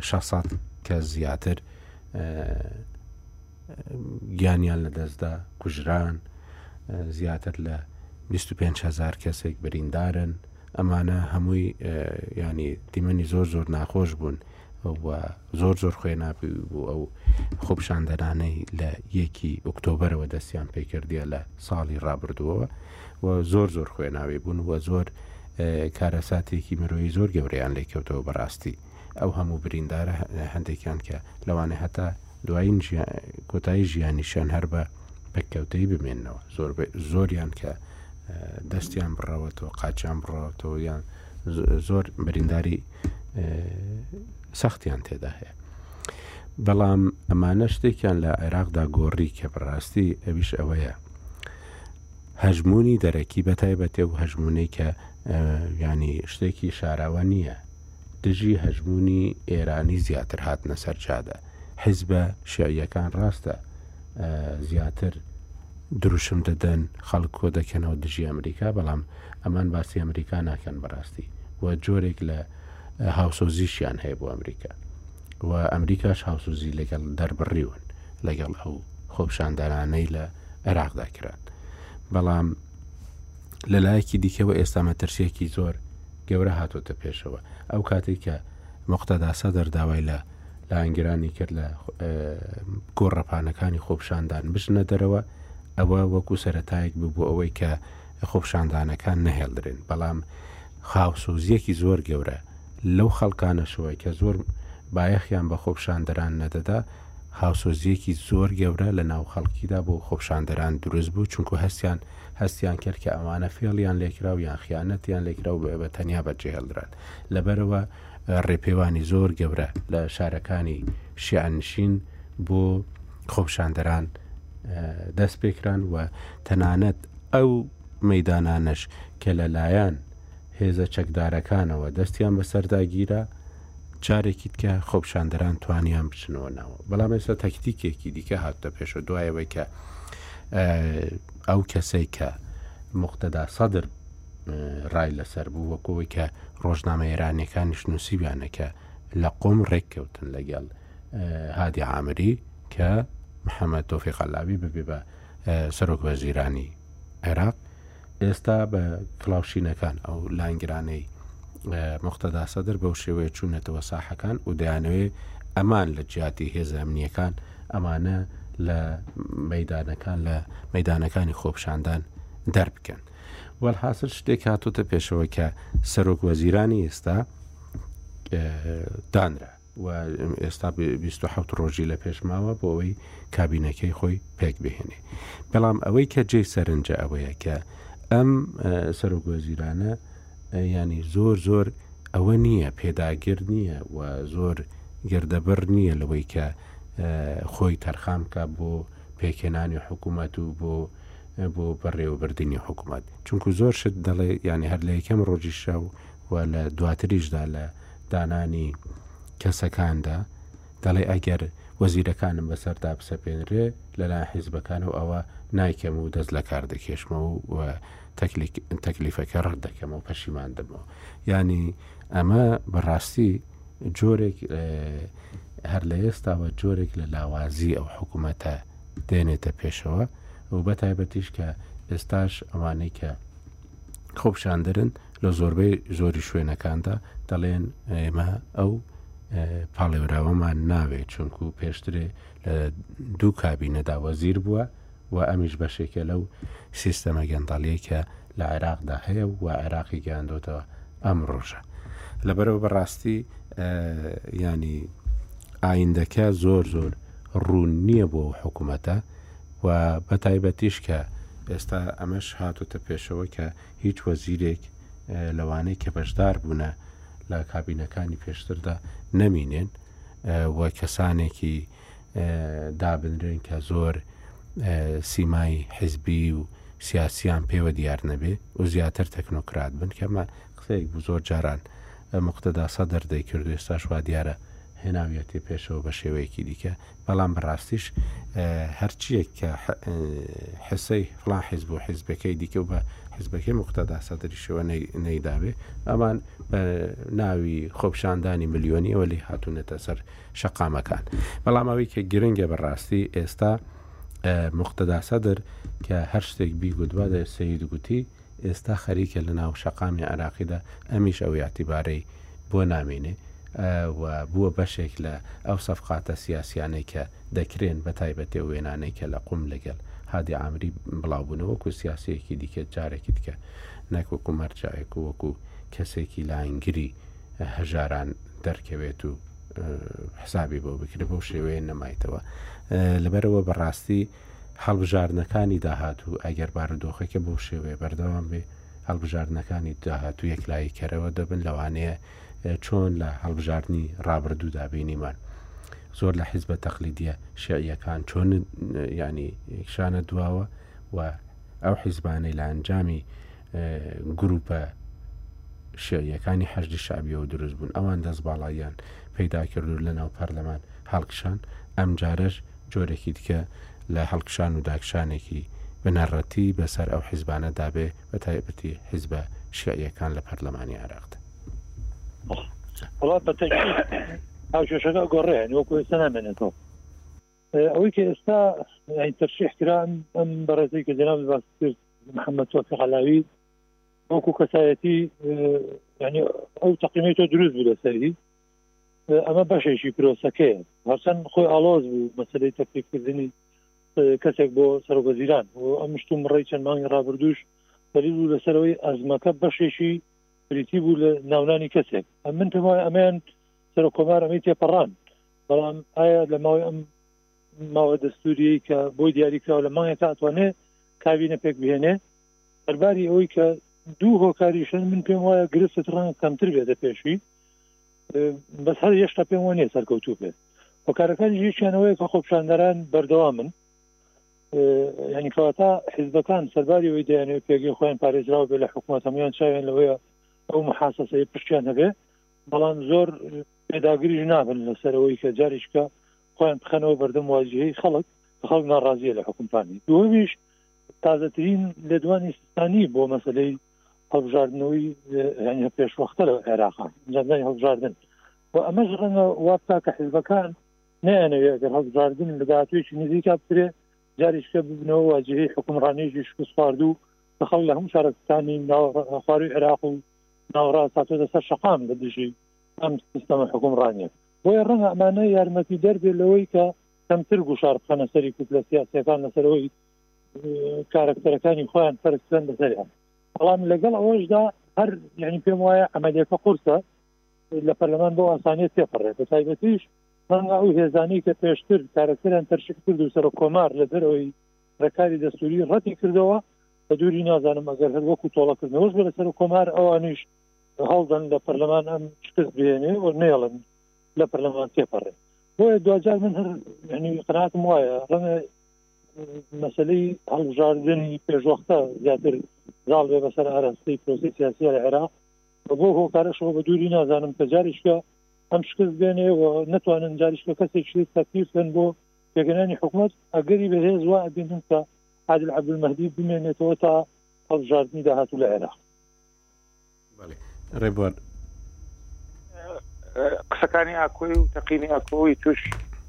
600 کە زیاتر گیانیان لە دەستدا کوژران زیاتر لە 25هزار کەسێک بریندارن ئەمانە هەمووی ینی دیمەنی زۆر زۆر ناخۆش بوون و زۆر زۆر خوێناوی بوو ئەو خۆپشاندەرانەی لە یەکی ئۆکتۆبرەوە دەستیان پێکردە لە ساڵی ڕابردووەوە و زۆر زۆر خوێناوی بوون و زۆر کارەساتێکی مرۆیی زۆر گەورەیان لێکەوتەوە بەڕاستی ئەو هەموو بریندارە هەندێکیان کە لەوانێ هەتا دوایین کۆتایی ژیانیشان هەر بە پێککەوتەی بمێنەوە زۆر زۆریان کە دەستیان بڕەوەەوە قاچیان بڕەوەەوە یان زۆر برینداری سەختیان تێدا هەیە بەڵام ئەمانە شتێکیان لە عێراقدا گۆڕی کە بەڕاستی ئەویش ئەوەیە هەژمونی دەرەکی بەتایبەتێ و هەژمونەی کە ینی شتێکی شاراوە نییە دژی هەژمونی ئێرانی زیاتر هاتنە سەرجادە حیزبە شعیەکان ڕاستە زیاتر دروشم دەدەن خەڵک کۆ دەکەنەوە دژی ئەمریکا بەڵام ئەمان باسی ئەمریکا ناکەن بەڕاستی و جۆرێک لە هاوسۆزیشیان هەیە بۆ ئەمریکا و ئەمریکاش هاوسوزی لەگەڵ دەربڕیون لەگەڵ ئەو خۆپشاندانانەی لە عێراقدا کران بەڵام لەلایەکی دیکەوە ئێستا مەترسیەکی زۆر گەورە هاتۆتە پێشەوە ئەو کاتێک کە مختدا سەدر داوای لە لاینگرانی کرد لە گۆڕەپانەکانی خۆپشاندان بچنە دەرەوە ئەوە وەکو سەتایەک بوو بۆ ئەوەی کە خۆپشاندانەکان نەهێڵدرێن بەڵام خاوسۆزیەکی زۆر گەورە لەو خەڵکانە شوی کە زۆر بایەخیان بە خۆپشاندەران نەدەدا هاوسۆزیەکی زۆر گەورە لە ناو خەڵکیدا بۆ خۆپشاندەران دروست بوو چونکو هەستیان هەستیان کرد کە ئەوانە فێڵیان لێکرا و یان خیانەتیان لێکرا و بە تەنیا بەجێهێڵدران لەبەرەوە ڕێپێوانی زۆر گەورە لە شارەکانی شیعەنشین بۆ خۆپشاندەران دەست پێکران و تەنانەت ئەو مەدانانەش کە لەلایەن هێزە چەکدارەکانەوە دەستیان بەسەرداگیرە جارێکیت کە خۆپشاندەران توانیان بچنەوە ناوە بەڵام ئێستا تەکتیکێکی دیکە هاتە پێشە دوایەوەی کە ئەو کەسەی کە مختدا سەدر ڕای لەسەر بوو وەکەوەی کە ڕۆژنامە ئێرانەکانیش نووسیویانە کە لە قۆم ڕێککەوتن لەگەڵ هادی عامری کە محەممە تۆفیقەلاوی ببێ بە سەرۆک وەزیرانی عێراق ئێستا بە کلااوشینەکان ئەو لانگرانەی مختدا سەدر بەو شێوەیە چوونەتەوە ساحەکان و دەیانەوێ ئەمان لە جیاتی هێزە ئەمنیەکان ئەمانە لە مەدانەکان لە مەدانەکانی خۆپشاندان دەربکەن وەلحاسل شتێک هاتۆتە پێشەوە کە سەرۆک وەزیرانی ئێستا دانرا و ئێستا 26 ڕۆژی لە پێشماوە بۆ ئەوەی کابینەکەی خۆی پێک بهێنێ بەڵام ئەوەی کە جێ سەرنجە ئەوەیە کە ئەم سەرۆک وەزیرانە ینی زۆر زۆر ئەوە نییە پێداگر نییە و زۆر گردەبڕ نییە لەوەی کە خۆی تەرخامکە بۆ پێکێنانی حکوومەت و بۆ بۆ بەڕێوەبردنی حکومەت چونکو زۆر شت دەڵێ یعنی هەر لە یەکەم ڕۆژیشا و و لە دواتریشدا لە دانانی کەسەکاندا دەڵێ ئەگەر وەزیرەکانم بەسەردا بسەپێنرێ لەلا حیزبەکان و ئەوە نایکەم و دەست لە کار دەکێشمەوە و تەکلیفەکە ڕەت دەکەمەوە پەشیمان دەبەوە ینی ئەمە بەڕاستی جۆرێک هەر لە ئێستاوە جۆرێک لە لاوازی ئەو حکوومەتە دێنێتە پێشەوە و بە تایبەتیش کە ئێستاش ئەوانەی کە خۆپشاندرن لە زۆربەی زۆری شوێنەکاندا دەڵێن ئێمە ئەو پاڵێوراوەمان ناوێت چونکو پێشترێ لە دوو کابینەدا وەزیر بووە و ئەمیش بەشێکە لەو سیستەمە گەنداڵیە کە لە عێراقدا هەیە و عێراقی گەیاندۆتە ئەم ڕۆژە لەبەرەوە بەڕاستی ینی ئایندەکە زۆر زۆر ڕوون نییە بۆ حکوومەتە و بە تایبەتیش کە ئێستا ئەمەش هاتوتە پێشەوە کە هیچ وەزیرێک لەوانەی کە بەشدار بوونە لە کابینەکانی پێشتردا نەمینێن و کەسانێکی دابنرێن کە زۆر سیمای حیزبی و سیاسیان پێوە دیار نەبێ و زیاتر تەکنۆکرات بن کەمە قسەیەک بوو زۆر جاران مقتەدا سەدر دەیکرد و ئێستاش وا دیارە هێناویەتی پێشەوە بە شێوەیەکی دیکە بەڵام بەڕاستیش هەرچیەک کە حسەی فلا حیزب و حیزبەکەی دیکە و بە حیزبەکەی مقتەدا سەدریشەوە نەیداوێ ئەمان بە ناوی خۆپشاندانی ملیۆنیەوە لی هاتوونەتە سەر شەقامەکان بەڵام ئەوەی کە گرنگە بەڕاستی ئێستا مختداسەدر کە هەر شتێک بیگوتوە دە سید گوتی ئێستا خەریکە لە ناو شەقامی عراقیدا ئەمیش ئەو یاعتیبارەی بۆ نامێنێ و بووە بەشێک لە ئەو سەفقاتە سیاسیانەی کە دەکرێن بە تایبەتێ وێنانەی کە لە قوم لەگەل هادی ئامری بڵاوبوونەوەکو سیاسەیەکی دیکە جارێکی دیکە نەکوەکو مەرجایەک وەکو کەسێکی لاینگری هەژاران دەرکەوێت و حسابی بۆ بکرێت بەو شێوەیە نەمایتەوە لەبەرەوە بەڕاستی هەڵبژاردنەکانی داهاتوو ئەگەر بارودۆخەکە بۆ شێوەیە بەردەوام بێ هەڵبژاردنەکانی داهاتوو یەکلایی کەرەوە دەبن لەوانەیە چۆن لە هەڵبژاردننی ڕابردوودا بینیمان زۆر لە حیزبە تەقلیدیە شعیەکان چۆن ینی شانە دواوە و ئەو حیزبانەی لە ئەنجامی گروپە شێعیەکانی حەشدی شعبیەوە دروست بوون ئەوان دەست باڵاییان پەیدا کردو لە ناو پەرلەمان هەڵکشان ئەم جارەش جۆرێکی دیکە لە هەڵکشان و داکشانێکی بنەڕەتی بەسەر ئەو حیزبانە دابێ بە تایبەتی حیزبە شعیەکان لە پەرلەمانی عراقدا هاوشەکە گۆڕێ وەکو ئێستا نامێنێتەوە ئەوەی کە ئێستا تەرشیح کران ئەم بەڕێزی کە جناب باس کرد محمد تۆفیق عەلاوی وەکو کەسایەتی ینی ئەو تەقیمەی تۆ دروست بوو لەسەری ئەمە بەشێکی پرۆسەکەی هەرچەند خۆی ئالۆز بوو مەسلەی تەکلیفکردنی کەسێک بۆ سەرۆکەزیران ئەم شتوم ڕێی چەند مانگی ڕابردوش دلیل بوو لەسەرەوەی ئەزمەکە بەشێکی بریتی بوو لە ناونانی کەسێک ئەم من پێم وایە ئەمەیان سەرۆک کۆمار ئەمەی تێپەڕان بەڵام ئایا لە ماوەی ئەم ماوە دەستوریی کە بۆی دیاریکراوە لە مانگێک هاتوانێ کابینە پێک بهێنێ دەرباری ئەوەی کە دوو هۆکاریشن من پێم وایە گرفت ڕەنگ کەمتر بێتە پێشوی بەس هەر هێشتا پێم وە نیە سەرکەوتوو بێت هۆکارەکانی یەکیانەوەی کە خۆپشاندەران بەردەوا من ینی کەواتە حزبەکان سەرباری وی دەیانێت پێگەی خۆیان پارێزراو بێ لە حکوومەت هەمویان چاوێن لەوەیە ئەو محاسەسەی پشتیان هەبێ بەڵام زۆر پێداگریش نابن لەسەرەوەی کە جاریشکە خۆیان بخەنەوە بەردەم واجهەی خەڵک خەڵک ناڕازیە لە حکومپانی دووەمیش تازەترین لێدوانی سستانی بۆ مەسلەی هەڵبژاردنەوەی هەنیە پێشوەختە لە عێراقا جاندانی هەڵبژاردن و ئەمەش ڕەنگە وابتا کە حزبەکان نیانەوێ گەر هەڵبژاردن لە داهاتوێکی نزیکا بکرێ جاریشکە ببنەوە واجهی حکومڕانێژی شکست خواردو بە خەڵ لە هەم شارەکانی ناوخواری عێراق و ناوڕاستاتۆ دەسەر شقام بە دژی ئەم سیستەمە حکومڕانیە بۆیە ڕەنگە ئەمانە یارمەتیدەر بێت لەوەی کە کەمتر گوشار بخەنە سەری کوتلە سیاسیەکان لەسەرەوەی کارکتەرەکانی خۆیان فەرزکەن بەسەریان بەڵام لەگەڵ ئەوەشدا هەر یعنی پێم وایە ئەمەلەکە قورسە لە پەرلەمان بۆ ئاسانیت تێپەڕێت بە تایبەتیش ڕەنگە ئەو هێزانەی کە پێشتر کارکتەران تەرشک کرد و سەر کۆمار لە دەرەوەی ڕێکاری دەستوری ڕەتی کردەوە بە دووری نازانم ئەگەر هەر وەکو تۆڵەکردنەوەش بە لەسەر کۆمار ئەوانیش هەڵدەن لە پەرلەمان ئەم شکست بێنێ و نێڵن لە پەرلەمان تێپەڕێ بۆیە دوجار من هەر ینی قناتم وایە ڕەنە مەسلەی هەڵبژاردننی پێشوەختە زیاتر زاڵ بێ بەسەر ئاراستەی پرۆسی سیاسی لە عێراق بۆ هۆکارەشەوە بە دووری نازانم کە جاریشکە ئەم شکست بێنێ و نتوانن جاریشکە کەسێکی تەکلیف بن بۆ پێگەنانی حکوومەت ئەگەری بەهێز وا ئەبێنن کە عادل عبدمەدی بمێنێتەوە تا هەڵبژاردننی داهاتوو لە عێراق قسەکانی ئاکۆی و تەقینی ئاکۆی توش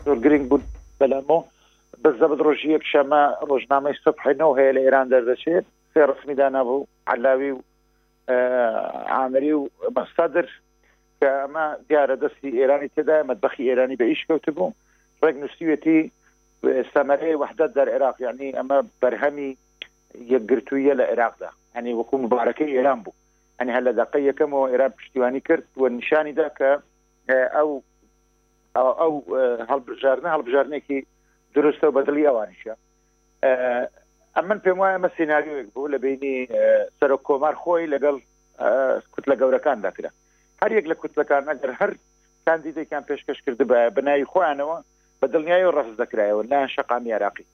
زۆر گرنگ بوو بەلامۆ بە زەبت ڕۆژی یەک شەمە ڕۆژنامەی سەحینەوە هەیە لە ئێران دەردەچێت سێ ڕسمی دانابوو علاوی و ئامری و مەستادر کە ئەمە دیارە دەستی ئێرانی تێدا مەدبخی ئێرانی بە ئیش کەوت بوو ڕێک نووسیوێتی سەمەرەی وحدت دەر عێراق یعنی ئەمە بەرهەمی یەکگرتوویە لە عێراقدا هەنێ وەکو مبارەکەی ئێران بوو هەنێ هەر لە دەقە یەکەمەوە ئێران پشتیوانی کرد و نیشانی دا کە ئەو ئەو هەڵبژاردنە هەڵبژاردنێکی درستە و بەدڵی ئەوانیشە ئەمن پێم وایە ئەمە سینناریوێک بوو لە بینی سەرۆک کۆمار خۆی لەگەڵ کوت لە گەورەکان دەکرا هەر یەک لە کوتلەکان ئەگەر هەر کاندیدێکیان پێشکەش کردبە بناوی خۆیانەوە بە دڵنیایی و ڕفز دەکرایەوە لایەن شەقامی عراقی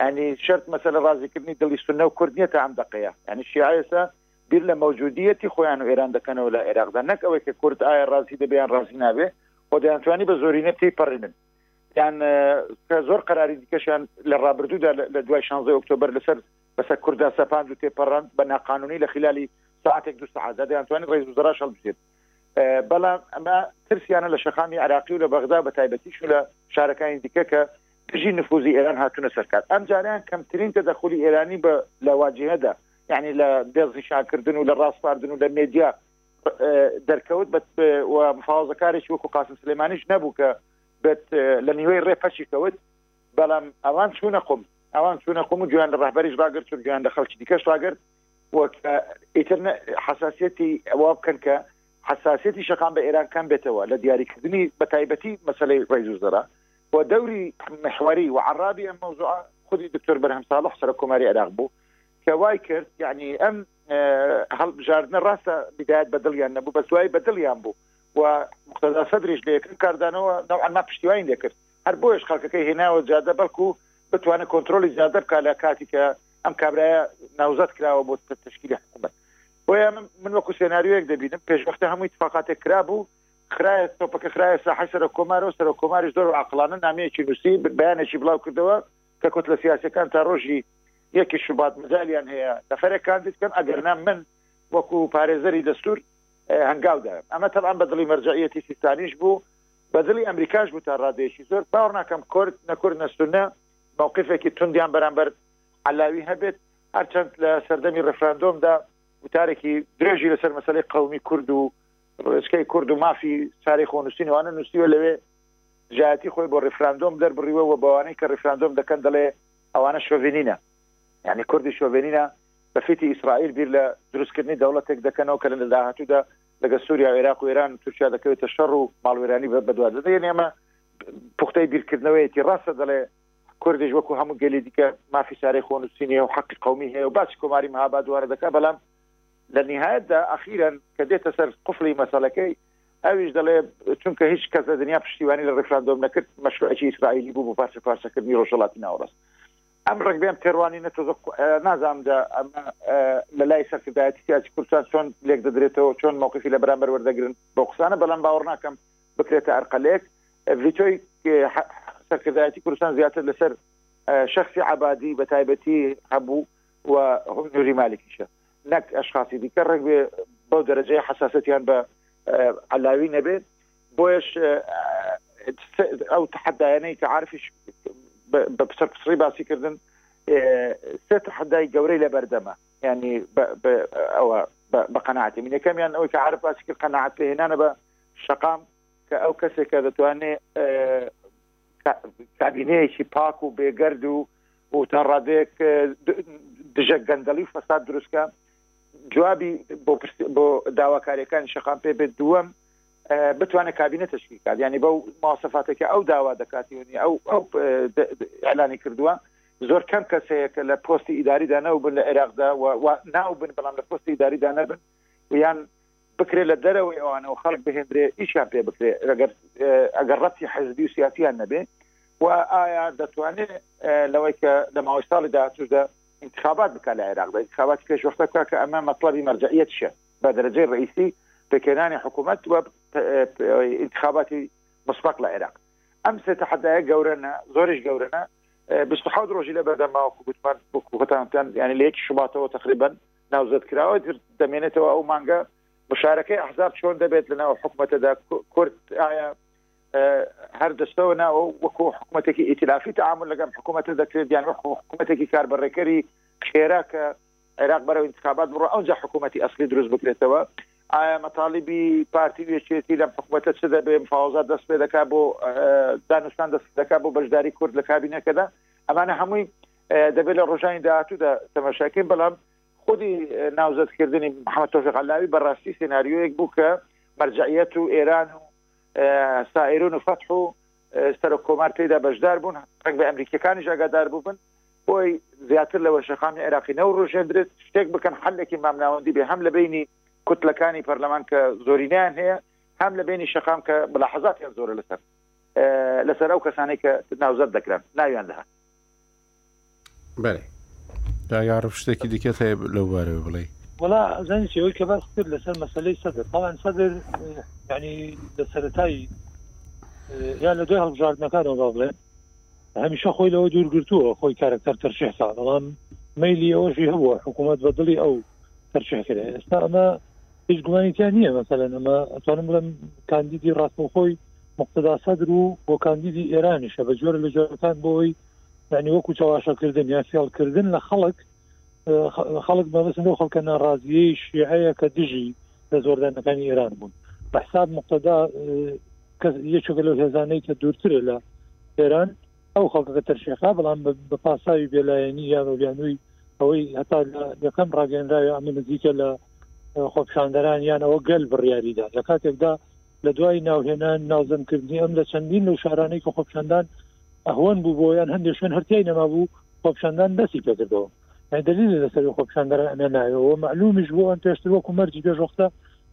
یانی شەرت مەسەلە ڕازیکردنی دڵی سوننە و کورد نیە تا ئەم دەقەیە یانی شیعە ئێستا بیر لە مەوجودیەتی خۆیان و ئێران دەکەنەوە لە عێراقدا نەک ئەوەی کە کورد ئایا ڕازی دەبێ یان ڕازی نابێ خۆ دەیانتوانی بە زۆرینە تێپەڕێنن یان کە زۆر قراری دیکەشیان لە ڕابردوودا لە دوای 16 ئۆکتۆبر لەسەر بەسە کوردا سەپاند و تێپەڕان بە ناقانونی لە خلالی ساعتێک دو سعات دەیانتوانی ڕێز و زراش هەڵبژێت بەڵام ئەمە ترسیانە لە شەقامی عراقی و لە بەغدا بە تایبەتیش و لە شارەکانی دیکە کە دژی نفوزی ئێران هاتوونە سەرکار ئەم جاریان کەمترین کە دەخولی ئێرانی بە لە واجههدا یعنی لە دەستنیشانکردن و لە ڕاستپاردن و لە مێدیا دەرکەوت مفاوزەکارێکی وەکو قاسم سلێمانیش نەبوو کە بێت لە نیوەی ڕێ پەچی کەوت بەڵام ئەوان چوونە قم ئەوان چوونە قم و گویان لە ڕهبەریش ڕاگرت و گویان لە خەڵکی دیکەش ڕاگرت ئیتر حساسیەتی ئەوا بکەن کە حساسیەتی شەقام بە ئێران کەم بێتەوە لە دیاریکردنی بە تایبەتی مەسلەی ڕێزوزەرا و دەوری محوەری و عرابی ئەم مەوزوع خودی دکتۆر بەرهەم ساڵح سەر کۆماری عێراق بوو کە وای کرد یعنی ئەم هەڵبژاردنە ڕاستە بدایت بە دڵیان نەبوو بە دوای بە دڵیان بوو و مختدا سەدرش لە یەکم کاردانەوە ناوعنا پشتیوانی دەکرد هەر بۆیش خەکەکەی هێناوە جادە بەڵکو بتوانە کۆنتترۆلی زیادە بکە لە کاتی کە ئەم کابراە ناوزەت کراوە بۆ تشکیلی حکوومەت بۆیە من وەکو سێناریوەک دەبینم پێشوەختە هەمووی تفاقاتێک کرا بوو خراە تۆپەکە خراە ساحی سەر کۆمارەوە سەر کۆماری زۆر عقلانە نامەیەکی نووسی بەیانێکی بڵاو کردەوە کە کۆت لە سیاسەکان تا ڕۆژی یەکی شوبات مجاالیان هەیە دەفرێک کاندید کەم ئەگەر نام من وەکو پارێزەری دەستور هەنگاودا ئەمە تەڵام بە دڵی مەرجعەتی سیستانیش بوو بەدلی ئەمریکاش بوو تا ڕادێکی زۆر باوەڕ ناکەم کورد نەکرد نەستونە مەوقیفێکی توندیان بەرامبەر عەلاوی هەبێت، هەرچەند لە سەردەمی ڕێفراندۆمدا وتارێکی درێژی لەسەر مەسەلەی قەومی کورد و ڕێچکەی کورد و مافی چارەی خۆنووسین و ئەوانە نووسیوە، لەوێ دژایەتی خۆی بۆ ڕێفراندۆم دەربڕیوە و بەوانەی کە ڕێفراندۆم دەکەن دەڵێ ئەوانە شۆڤێنینە، یانی کوردی شۆڤێنینە بە فیتی ئیسرائیل بیر لە دروستکردنی دەوڵەتێک دەکەنەوە کە لە داهاتوودا لەگەڵ سووریا و عێراق و ئێران و تورکیا دەکەوێتە شەڕ و ماڵوێرانی بەدوادادەێنێ. ئەمە پوختەی بیرکردنەوەیەتی ڕاستە دەڵێ کوردیش وەکو هەموو گەلی دیکە مافی چارەی خۆنووسینی و حەقی قومی هەیە و باسی کۆماری مهابا دووارە دەکە بەڵام لە نهایەتدا ئەخیرەن کە دێتە سەر قفلی مەسەلەکەی ئەویش دەڵێ چونکە هیچ کەس لە دنیا پشتیوانی لە ڕفراندۆم نەکرد مەشروعی ئیسرائیلی بوو بۆ پارچە پارچەکردنی ڕۆژەڵاتی ناوەڕاست ئەم ڕگبێن تێڕوانی نە تۆزە نازانام دا ئەمە لە لای سەرکردایەتی سیاسی کوردستان چۆن لێک دەدرێتەوە چۆن مووقفی لە بەرامبەر وەردەگرن بۆ قسانە بەڵام باوەڕ ناکەم بکرێتە ئەرقەلێک، ڤیتۆی سەرکردایەتی کوردستان زیاتر لەسەر شەخسی عەبادی بە تایبەتی هەبوو و هونەری مالکیشە نەک ئەشخاسی دیکە، ڕێک بێ بەو دەرەجەی حەساسەتیان بە عەلاوی نەبێ، بۆیەش ئەو تەحەدایانەی کە عارفیش بە پسر پسڕی باسی کردن سێ تەحەدای گەورەی لە بەردەمە ینی ئەوە بە قەنەعاتی منەکەمیان ئەوەی کە عارف باسی کرد قەنەعات پێهێنانە بە شەقام کە ئەو کەسێکە دەتوانێ کابینەیەکی پاک و بێگەرد و و تا ڕادێک دژە گەندەڵی فەساد دروستکە جوابی بۆ داواکاریەکانی شەقام پێ بێت دووەم بتوانێت کابینە تشکیل کات ینی بەو ماسەفاتێکە ئەو داوا دەکاتیونی ئەو ئەو ئەلانی کردووە زۆر کەم کەس هەیە کە لە پۆستی ئیداریدا نەو بن لە عێراقدا و ناو بن بەڵام لە پۆستی ئیداریدا نەبن یان بکرێ لە دەرەوەی ئەوانەوە خەڵک بهێندرێ ئیشیان پێ بکرێ ئەگەر ئەگەر ڕەتی حزبی و سیاسیان نەبێ و ئایا دەتوانێت لەوەی کە لە ماوەی ساڵی داهاتوشدا انتخابات بکە لە عێراق بە انتخابات پێش وەختە بکە کە ئەمە مەطلبی مەرجعیت شە بە دەرەجەی ڕئیسی پێکێنانی حکوومەت و انتخاباتی مسبق لە عێراق ئەم سێ تەحدایە گەورەنە زۆریش گەورەنە بستحاوت ڕۆژی لە بەردەماوە گوتمان بکوتان ینی لە یەکی شوباتەوە تقریبن ناوزەدکراوەی تر دەمێنێتەوە ئەو مانگە مشارەکەی ئەحزاب چۆن دەبێت لەناو حکوومەتەدا کورد ئایا هەر دەستەوە ناوە وەکو حکوومەتێکی ئیتلافی تعامل لەگەم حکوومەتە دەکرێت یان حکوومەتێکی کار بەڕێکەری خێرا کە عێراق بەرەوە انتخابات بڕۆ ئەوجا حکوومەتی ئەسلی دروست بکرێتەوە ئایا مەتاالبی پارتی وێچێتی لەم حکوومەتە چ دەبێ فاوزا دەست پێ دەکات بۆ دانوستان دەست دەکات بۆ بەشداری کورد لە کابینەکەدا ئەمانە هەمووی دەبێت لە ڕۆژانی داهاتوودا تەمەشاکەین بەڵام خودی ناوزەتکردنی محەممەد تۆفیق علاوی بەڕاستی سناریۆیەک بوو کە مەرجعیەت و ئێران و سائرون و فەتح و سەرۆک کۆمار تێدا بەشدار بوون ڕنگ بە ئەمریکیەکانی ژاگادار بووبن بۆی زیاتر لەوە شەقامی عێراقی نەو ڕژێندرێت شتێک بکەن حلێکی مامناوەندی بێ هەم لە بینی کوتلەکانی پەرلەمان کە زۆرینیان هەیە هەم لە بینی شەقام کە بەلاحەزاتیان زۆرە لەسەر لەسەر ئەو کەسانی کە ناوزەت دەکران ناویان دەهات بەێ داگەڕ شتێکی دیکەت هەیە لەو بارەوە بڵێ وڵا ئەزانانی چێەوەی کە باس کرد لەسەر مەسلەی سەدر تاوان سەدر ینی لە سەتایی یا لە دوای هەڵبژاردنەکانەوە با بڵێ هەمیشە خۆی لەوە دوورگرتووە خۆی کارەکتەر تەرشێخا بەڵام میلی ئەوەشی هەبووە حکوومەت بە دڵی ئەو تەرشێ کرێ ئێستا ئەمە هیچ گومانیتیان نییە مەسەلەن ئەمە ئەتوانم بڵم کاندیدی ڕاستەخۆی موقتەدا سەدر و بۆ کاندیدی ئێرانیشە بە جۆرە لە جۆرەکان بۆی یعنی وەکو چەواشەکردن یا فێڵکردن لە خەڵک خەڵک مەبەستم لەو خەڵکە ناڕازیی شیعەیە کە دژی لە زۆردانەکانی ئێران بوون بە حساب مقتدا یەکێکە لەو هێزانەی کە دوورترە لە ئێران ئەو خەڵکەکە تەرشێخا بەڵام بە پاساوی بێلایەنی یان و بیانووی ئەوەی هەتا یەکەم ڕاگەنراوی ئەمە نزیکە لە خۆپشاندەران یان ئەوە گەل بڕیاریدا لە کاتێکدا لە دوای ناوهێنان ناوزەند کردنی ئەم لە چەندین لەو شارانەی کە خۆپشاندان ئەهوەن بوو بۆ یان هەندێک شوێن هەرتیای نەمابوو خۆپشاندان دەستی پێکردەوە دلیل لەسەر خۆپشاندەر ئەمە نایەوە معلومیش بۆ ئەم پێشتر وەکو مەرجی پێش وەختە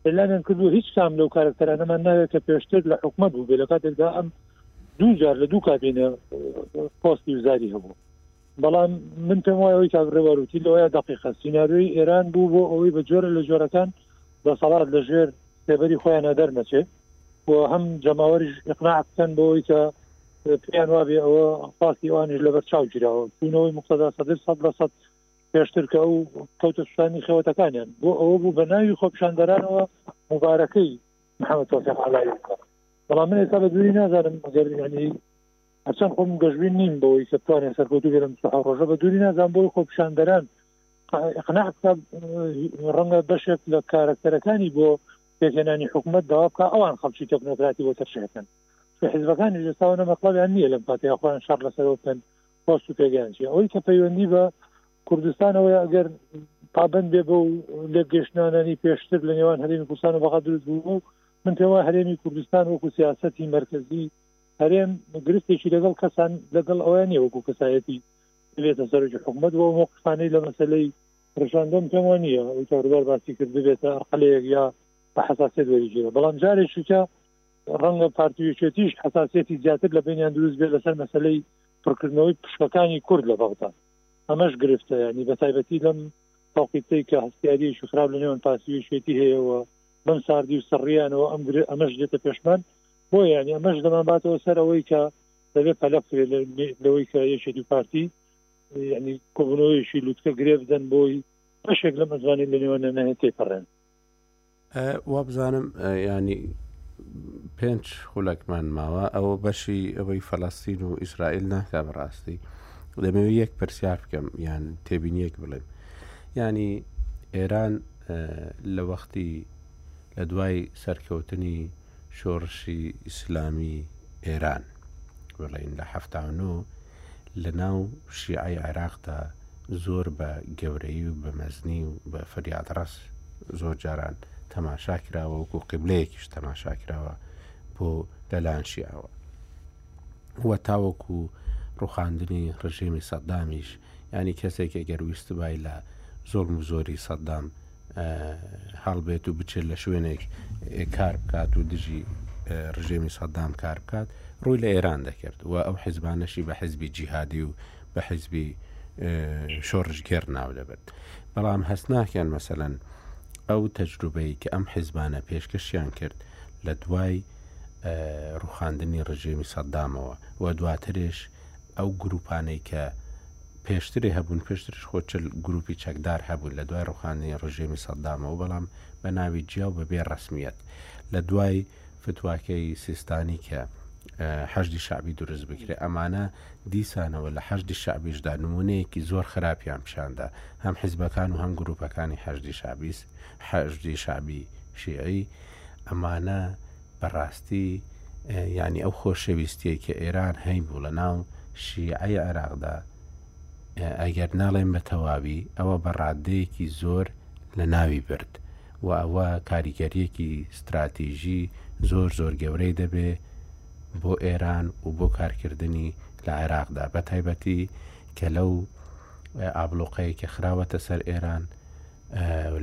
لەلایان کردو هیچ کام لەو کارکتەرانەمان ناوێت کە پێشتر لە حکومت بوو بێ لە کاتێکدا ئەم دوو جار لە دوو کابینە پۆستی وزاری هەبوو بەڵام من پێم وایەوەی کاگڕێواروتی لەوەیە دقیقە سینناروی ئێران بوو بۆ ئەوەی بە جۆرە لە جۆرەکان دەسەڵات لە ژێر سێبەری خۆیانە دەرنەچێت و هەم جەماوەریش ئقنا بکەن بۆ ئەوی کە پێیان وابێ ئەوە خاصی ئەوانش لەبەر چاو گیراوە چونەوەی مختدا سەدر سەد لە سەد پێشتر کە ئەو کەوتە سوشانی خەوەتەکانیان بۆ ئەوە بوو بە ناوی خۆپشاندەرانەوە مبارەکەی محەممەد تۆفیق علاوی بکە بەڵام من ئێستا بە دووری نازانم گەر ینی هەرچەند خۆم گەشبین نیم بەوەی کە بتوانێت سەرکەوتوو بێت لەم بیست و حەوت ڕۆژە بە دووری نازان بۆی خۆپیشاندەران اقناع بکە ڕەنگە بەشێک لە کارەکتەرەکانی بۆ پێکهێنانی حکوومەت داوا بکە ئەوان خەڵکی تەکنۆکراتی بۆ تەرشەکەن حزبەکانی لەساوە نەمەقلبیان نییە لەم پاتیا خۆیان شەڕ لەسەرەوە بکەن پۆست و پێگەیانچی ئەوەی کە پەیوەندی بە کوردستانەوەی ئەگەر پابند بێ بە و لە گەشتنانانی پێشتر لە نێوان هەرێمی کوردستان و بەغا دروست بوو من پێوا هەرێمی کوردستان وەکو سیاستی مرکزی هەرێم گرفتێکی لەگەڵ کەسان لەگەڵ ئەویان نیە وەکو کەسایەتی بێتە سەرۆکی حکوومەت بۆ مۆقفانەی لە مەسلەی ڕژاندن پێمە نییە ئەو چاروبار باسی کرد ببێتە ئەرقلەیەک یا بە حساسێت وەریگیرە بەڵام جارێکیکە ڕەنگە پارتیویچێتیش حساسەتی زیاتر لە بینیان دروست بێت لەسەر مەسلەی پڕکردنەوەی پشکەکانی کورد لە بەغدا ئەمەش گرفتە ینی بە تایبەتی لەم تاقیتەی کە هەستیاریشی خراپ لە نێوان پاسیویشێتی هەیەەوە بەم ساردی و سڕیانەوە ئەم ئەمەش دێتە پێشمان بۆیە یانی ئەمەش دەمانباتەوە سەر ئەوەی کە دەبێت پەلە بکرێت لەوەی کە یەکێتی پارتی ینی کۆبنەوەیشی لوتکە گرێ بدەن بۆی بەشێک لە مەزانانی لە نێوە نەنەهێت تێپەڕێن وابزانم ینی پێنج خولەکمان ماوە ئەوە بەشی ئەوەی فەلەستین و ئیسرائیل ناکە بەڕاستی دەمەوێت یەک پرسیار بکەم یان تێبینیەک بڵێم ینی ئێران لە وەختی لە دوای سەرکەوتنی شۆڕشی ئیسلامی ئێران بڵێین لە حەفتا و نۆ لە ناو شیعەی عێراقدا زۆر بە گەورەی و بە مەزنی و بە فریادڕەس زۆر جاران تەماشا کراوە وەکو قبلەیەکیش تەماشا کراوە بۆ لەلایەن شیعەوە وە تاوەکو ڕوخاندنی ڕژێمی سەدامیش ینی کەسێک ئەگەر ویستبای لە زۆڵ و زۆری سەدام هەڵبێت و بچێت لە شوێنێک کار بکات و دژی ڕژێمی سەددام کار بکات ڕووی لە ئێران دەکرد و ئەو حیزبانەشی بە حیزبی جیهادی و بە حیزبی شۆڕژگێر ناو دەبێت بەڵام هەست ناکەن مەسەەن ئەو تەجروبەی کە ئەم حیزبانە پێشکەشیان کرد لە دوای ڕوخاندنی ڕژێمی سەددامەوە و دواترێش ئەو گروپانەی کە پێشتری هەبوون پێشتریش خۆ چل گروپی چەکدار هەبوون لە دوای ڕوخانی ڕژێمی سەددامەوە بەڵام بە ناوی جیا و بەبێ ڕسمیەت لە دوای فتواکەی سیستانی کە حەشدی شعبی دروست بکرێ ئەمانە دیسانەوە لە حەشدی شعبیشدا نمونەیەکی زۆر خراپیان پیشاندا هەم حیزبەکان و هەم گروپەکانی حەشدی شعبیس حەشدی شعبی شیعی ئەمانە بەڕاستی یانی ئەو خۆشەویستیەی کە ئێران هەیبوو لە ناو شیعەی عێراقدا ئەگەر ناڵێن بە تەواوی ئەوە بە ڕادەیەکی زۆر لە ناوی برد و ئەوە کاریگەریەکی ستراتیژی زۆر زۆر گەورەی دەبێ بۆ ئێران و بۆ کارکردنی لە عێراقدا بە تایبەتی کە لەو ئابلۆقەیە کە خراوەتە سەر ئێران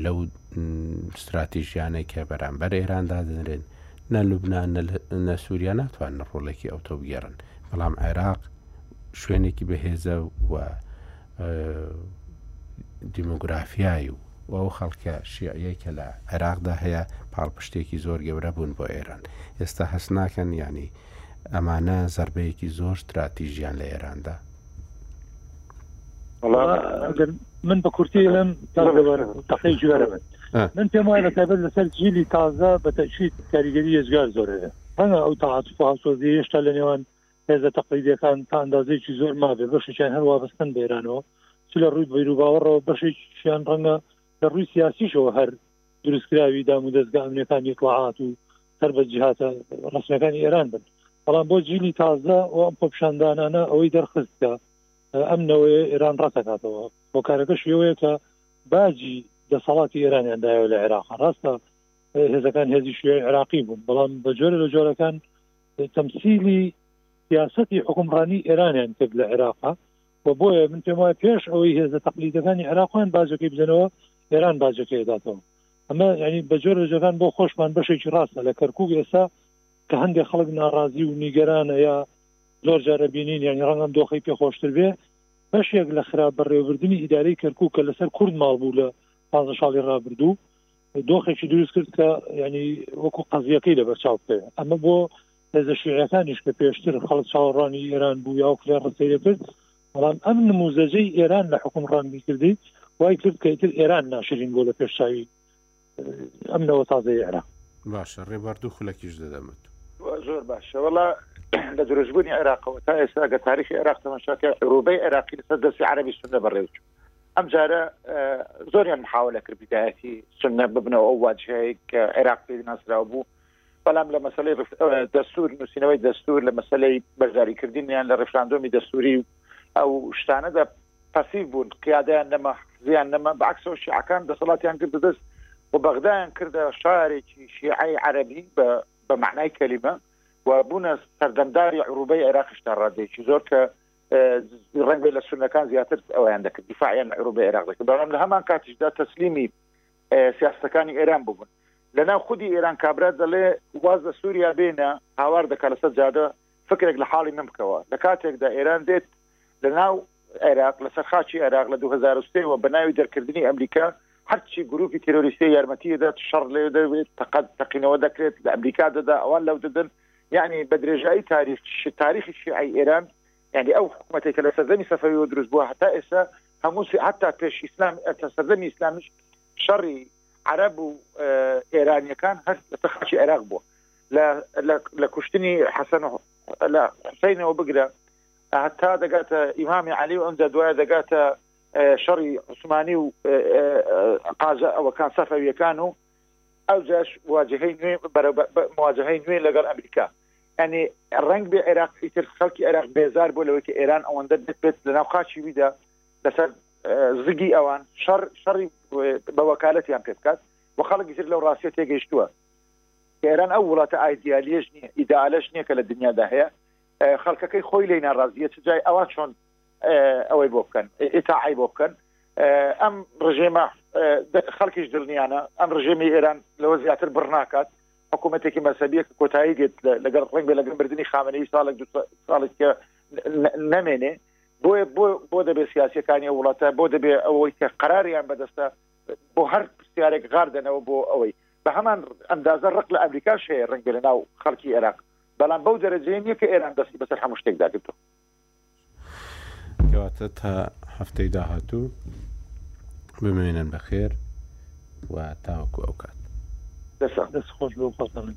لەو ستراتیژیانەی کە بەرامبەر ئێران دادەنرێن نە لوبناان نە سووریا ناتوان ڕۆڵێکی ئەوتۆ بگێڕن بەڵام عێراق شوێنێکی بەهێزە و دیموگرافیایی و و ئەو خەڵکە شیعەیە کە لە عێراقدا هەیە پاڵپشتێکی زۆر گەورە بوون بۆ ئێران ئێستا هەست ناکەن ینی ئەمانە زربەیەکی زۆر تراتیژیان لە ئێراندا من بە کورتی لەم تەقی جوێرە من من پێم وایە لە تابەت لەسەر جیلی تازە بە تەشید کاریگەری یزگار زۆرە هەنا ئەو تاعاتفاهاتۆزی هێشتا لە نێوان هێزە تەقلیدەکان تا ئەندازێکی زۆر مابێ بەشێکیان هەر وابستن بێرانەوە چ لە ڕووی بیرروباوەڕەوە بەشێکیان ڕەنگە لە ڕووی سیاسیشەوە هەر دروستکراوی دامودەزگا ئەمنیەکانی ئیتڵاعات و هەر بە جیهاتە ڕسمەکانی ئێران بن بەڵام بۆ جیلی تازە و ئەم خۆپشاندانانە ئەوەی دەرخستکە ئەم نەوەیە ئێران ڕەتەکاتەوە بۆ کارەکەش یەوەیە کە باجی دەسەڵاتی ئێرانیان دایەوە لە عێراق ڕاستە هێزەکان هێزی شوێن عراقی بوون بەڵام بە جۆرە لە جۆرەکان تەمسیلی سیاستی حکومڕانی ئێرانیان کرد لە عێراقا و بۆیە من پێم وایە پێش ئەوەی هێزە تەقلیدەکانی عێراق خۆیان باجەکەی بدەنەوە ئێران باجەکەی دەداتەوە ئەمە ینی بە جۆر لە جۆران بۆ خۆشمان بەشێکی ڕاستە لە کەرکوو ئێستا کە هەندێک خەڵک ناڕازی و نیگەرانە یا زۆر جارە بینین یانی ڕەنگەم دۆخی پێخۆشتر بێ بەشێک لە خراپ بەڕێوەبردننی ئیداری کەرکوو کە لەسەر کورد ماڵ بوو لە پازە شاڵی ڕابردوو دۆخێکی دروست کرد کە ینی وەکو قەزیەکەی لە بەرچاو بکەێت ئەمە بۆ هێزە شیعەکانیش کە پێشتر خەڵک چاوەڕوانی ئێران بوو یا وکرێ ڕستی دەکرد بەڵام ئەم نموزەجەی ئێران لە حکوم ڕانگی کردی وای کرد کە ئیتر ئێران ناشرین بۆ لە پێشچوی ئەم نەوە تازەی عێراق باشە ڕێباردوو خولەکیش دەدەمت زۆر باشە وڵا لە درۆژبوونی عێراقەوە تا ئێستا گە تاریخی عێراق تەمەشاکە عروبەی عێراقی لەسەر دەستی عربی سنە بەڕێوچ ئەم جارە زۆریان محاولە کرد بدایەتی سنە ببنەوە ئەو واجهەیە کە عێراق پێ ناسراو بوو بەڵام لە مەسلەی دەستور نووسینەوەی دەستور لە مەسلەی بەشداریکردنیان لە ڕفراندۆمی دەستوری و ئەو شتانەدا پەسیف بوون قیادیان نەما زیان نەما بەعکسەوە شیعەکان دەسەڵاتیان کرد دەست و بەغدایان کردە شارێکی شیعی عەربی بە بە معنای کەلیمە و بوونە سەردەمداری عروبەی عێراقش تا ڕادێکی زۆر کە ڕەنگە لە سونەکان زیاتر ئەویان دەکرد دیفاعیان عروبە عێراق دەکرد بەڵام لە هەمان کاتیشدا تەسلیمی سیاستەکانی ئێران ببن لەناو خودی ئێران کابرا دەڵێ واز لە سووریا بێنە هاوار دەکە لەسەر جادە فکرێک لە حاڵی من بکەوە لە کاتێکدا ئێران دێت لەناو عێراق لەسەر خاچی عێراق لە 2023ەوە بە ناوی دەرکردنی ئەمریکا هەرچی گروپی تیرۆریستی یارمەتی دەدات شەڕ لێ دەبێت تەقەت تەقینەوە دەکرێت لە ئەمریکا دەدا ئەوان لەو دەدەن یعنی بە درێژایی تاریخ تاریخی شیعی ئێران یانی ئەو حکومەتەی کە لە سەردەمی سەفەویەوە دروست بووە هەتا ئێستا هەموو هەتا پێش ئیسلام تا سەردەمی ئیسلامیش شەڕی عەرەب و ئێرانیەکان هەر لەسەر خاچی عێراق بووە لە کوشتنی حەسەن لە حسینەوە بگرە هەتا دەگاتە ئیمامی علی و ئەمجا دوایە دەگاتە شەڕی عوسمانی و قازە ئەوەکان سەفەویەکان و ئەوجاش واجهەی نوێ مواجهەی نوێ لەگەڵ ئەمریکا ئەنی ڕنگ بێ عێراق ئیتر خەڵکی عێراق بێزار بۆ لەوەی کە ئێران ئەوەندە بێت بێت لەناو قاچی ویدا لەسەر زگی ئەوان شەڕ شەڕی بە وەکالەتیان پێ بکات و خەڵکی تر لەو ڕاستە تێگەیشتووە ئێران ئەو وڵاتە ئایدیالیش نیە ئیدالش نییە کە لە دنیادا هەیە خەڵکەکەی خۆی لی ناڕازیە چ جای ئەوان چۆن ئەوەی بۆ بکەن ئیتاعی بۆ بکەن ئەم ڕژێمە خەڵکیش دڵنیانە ئەم ڕژێمی ئێران لەوە زیاتر بڕناکات حکوومەتێکی مەسەبیە کە کۆتایی دێت لەگەڵ ڕنگ بێ لەگەڵ بردننی خامنەی ساڵێک ساڵێک کە نامێنێ بۆیە بۆ بۆ دەبێت سیاسەکانی ئەو وڵاتە بۆ دەبێت ئەوەی کە قراریان بەدەستە بۆ هەر پرسیارێک غاردەنەوە بۆ ئەوەی بە هەمان ئەندازە ڕق لە ئەمریکاش هەیە ڕنگ بێ لە ناو خەڵکی عێراق بەڵام بەو دەرەجەیە نیە کە ئێران دەستی بەسەر هەموو شتێکدا گرتو کەواتە تا هەفتەی داهاتوو بمێنن بەخێر و تاوەکو ئەو کات دەست خۆش بۆ خۆتەڵێن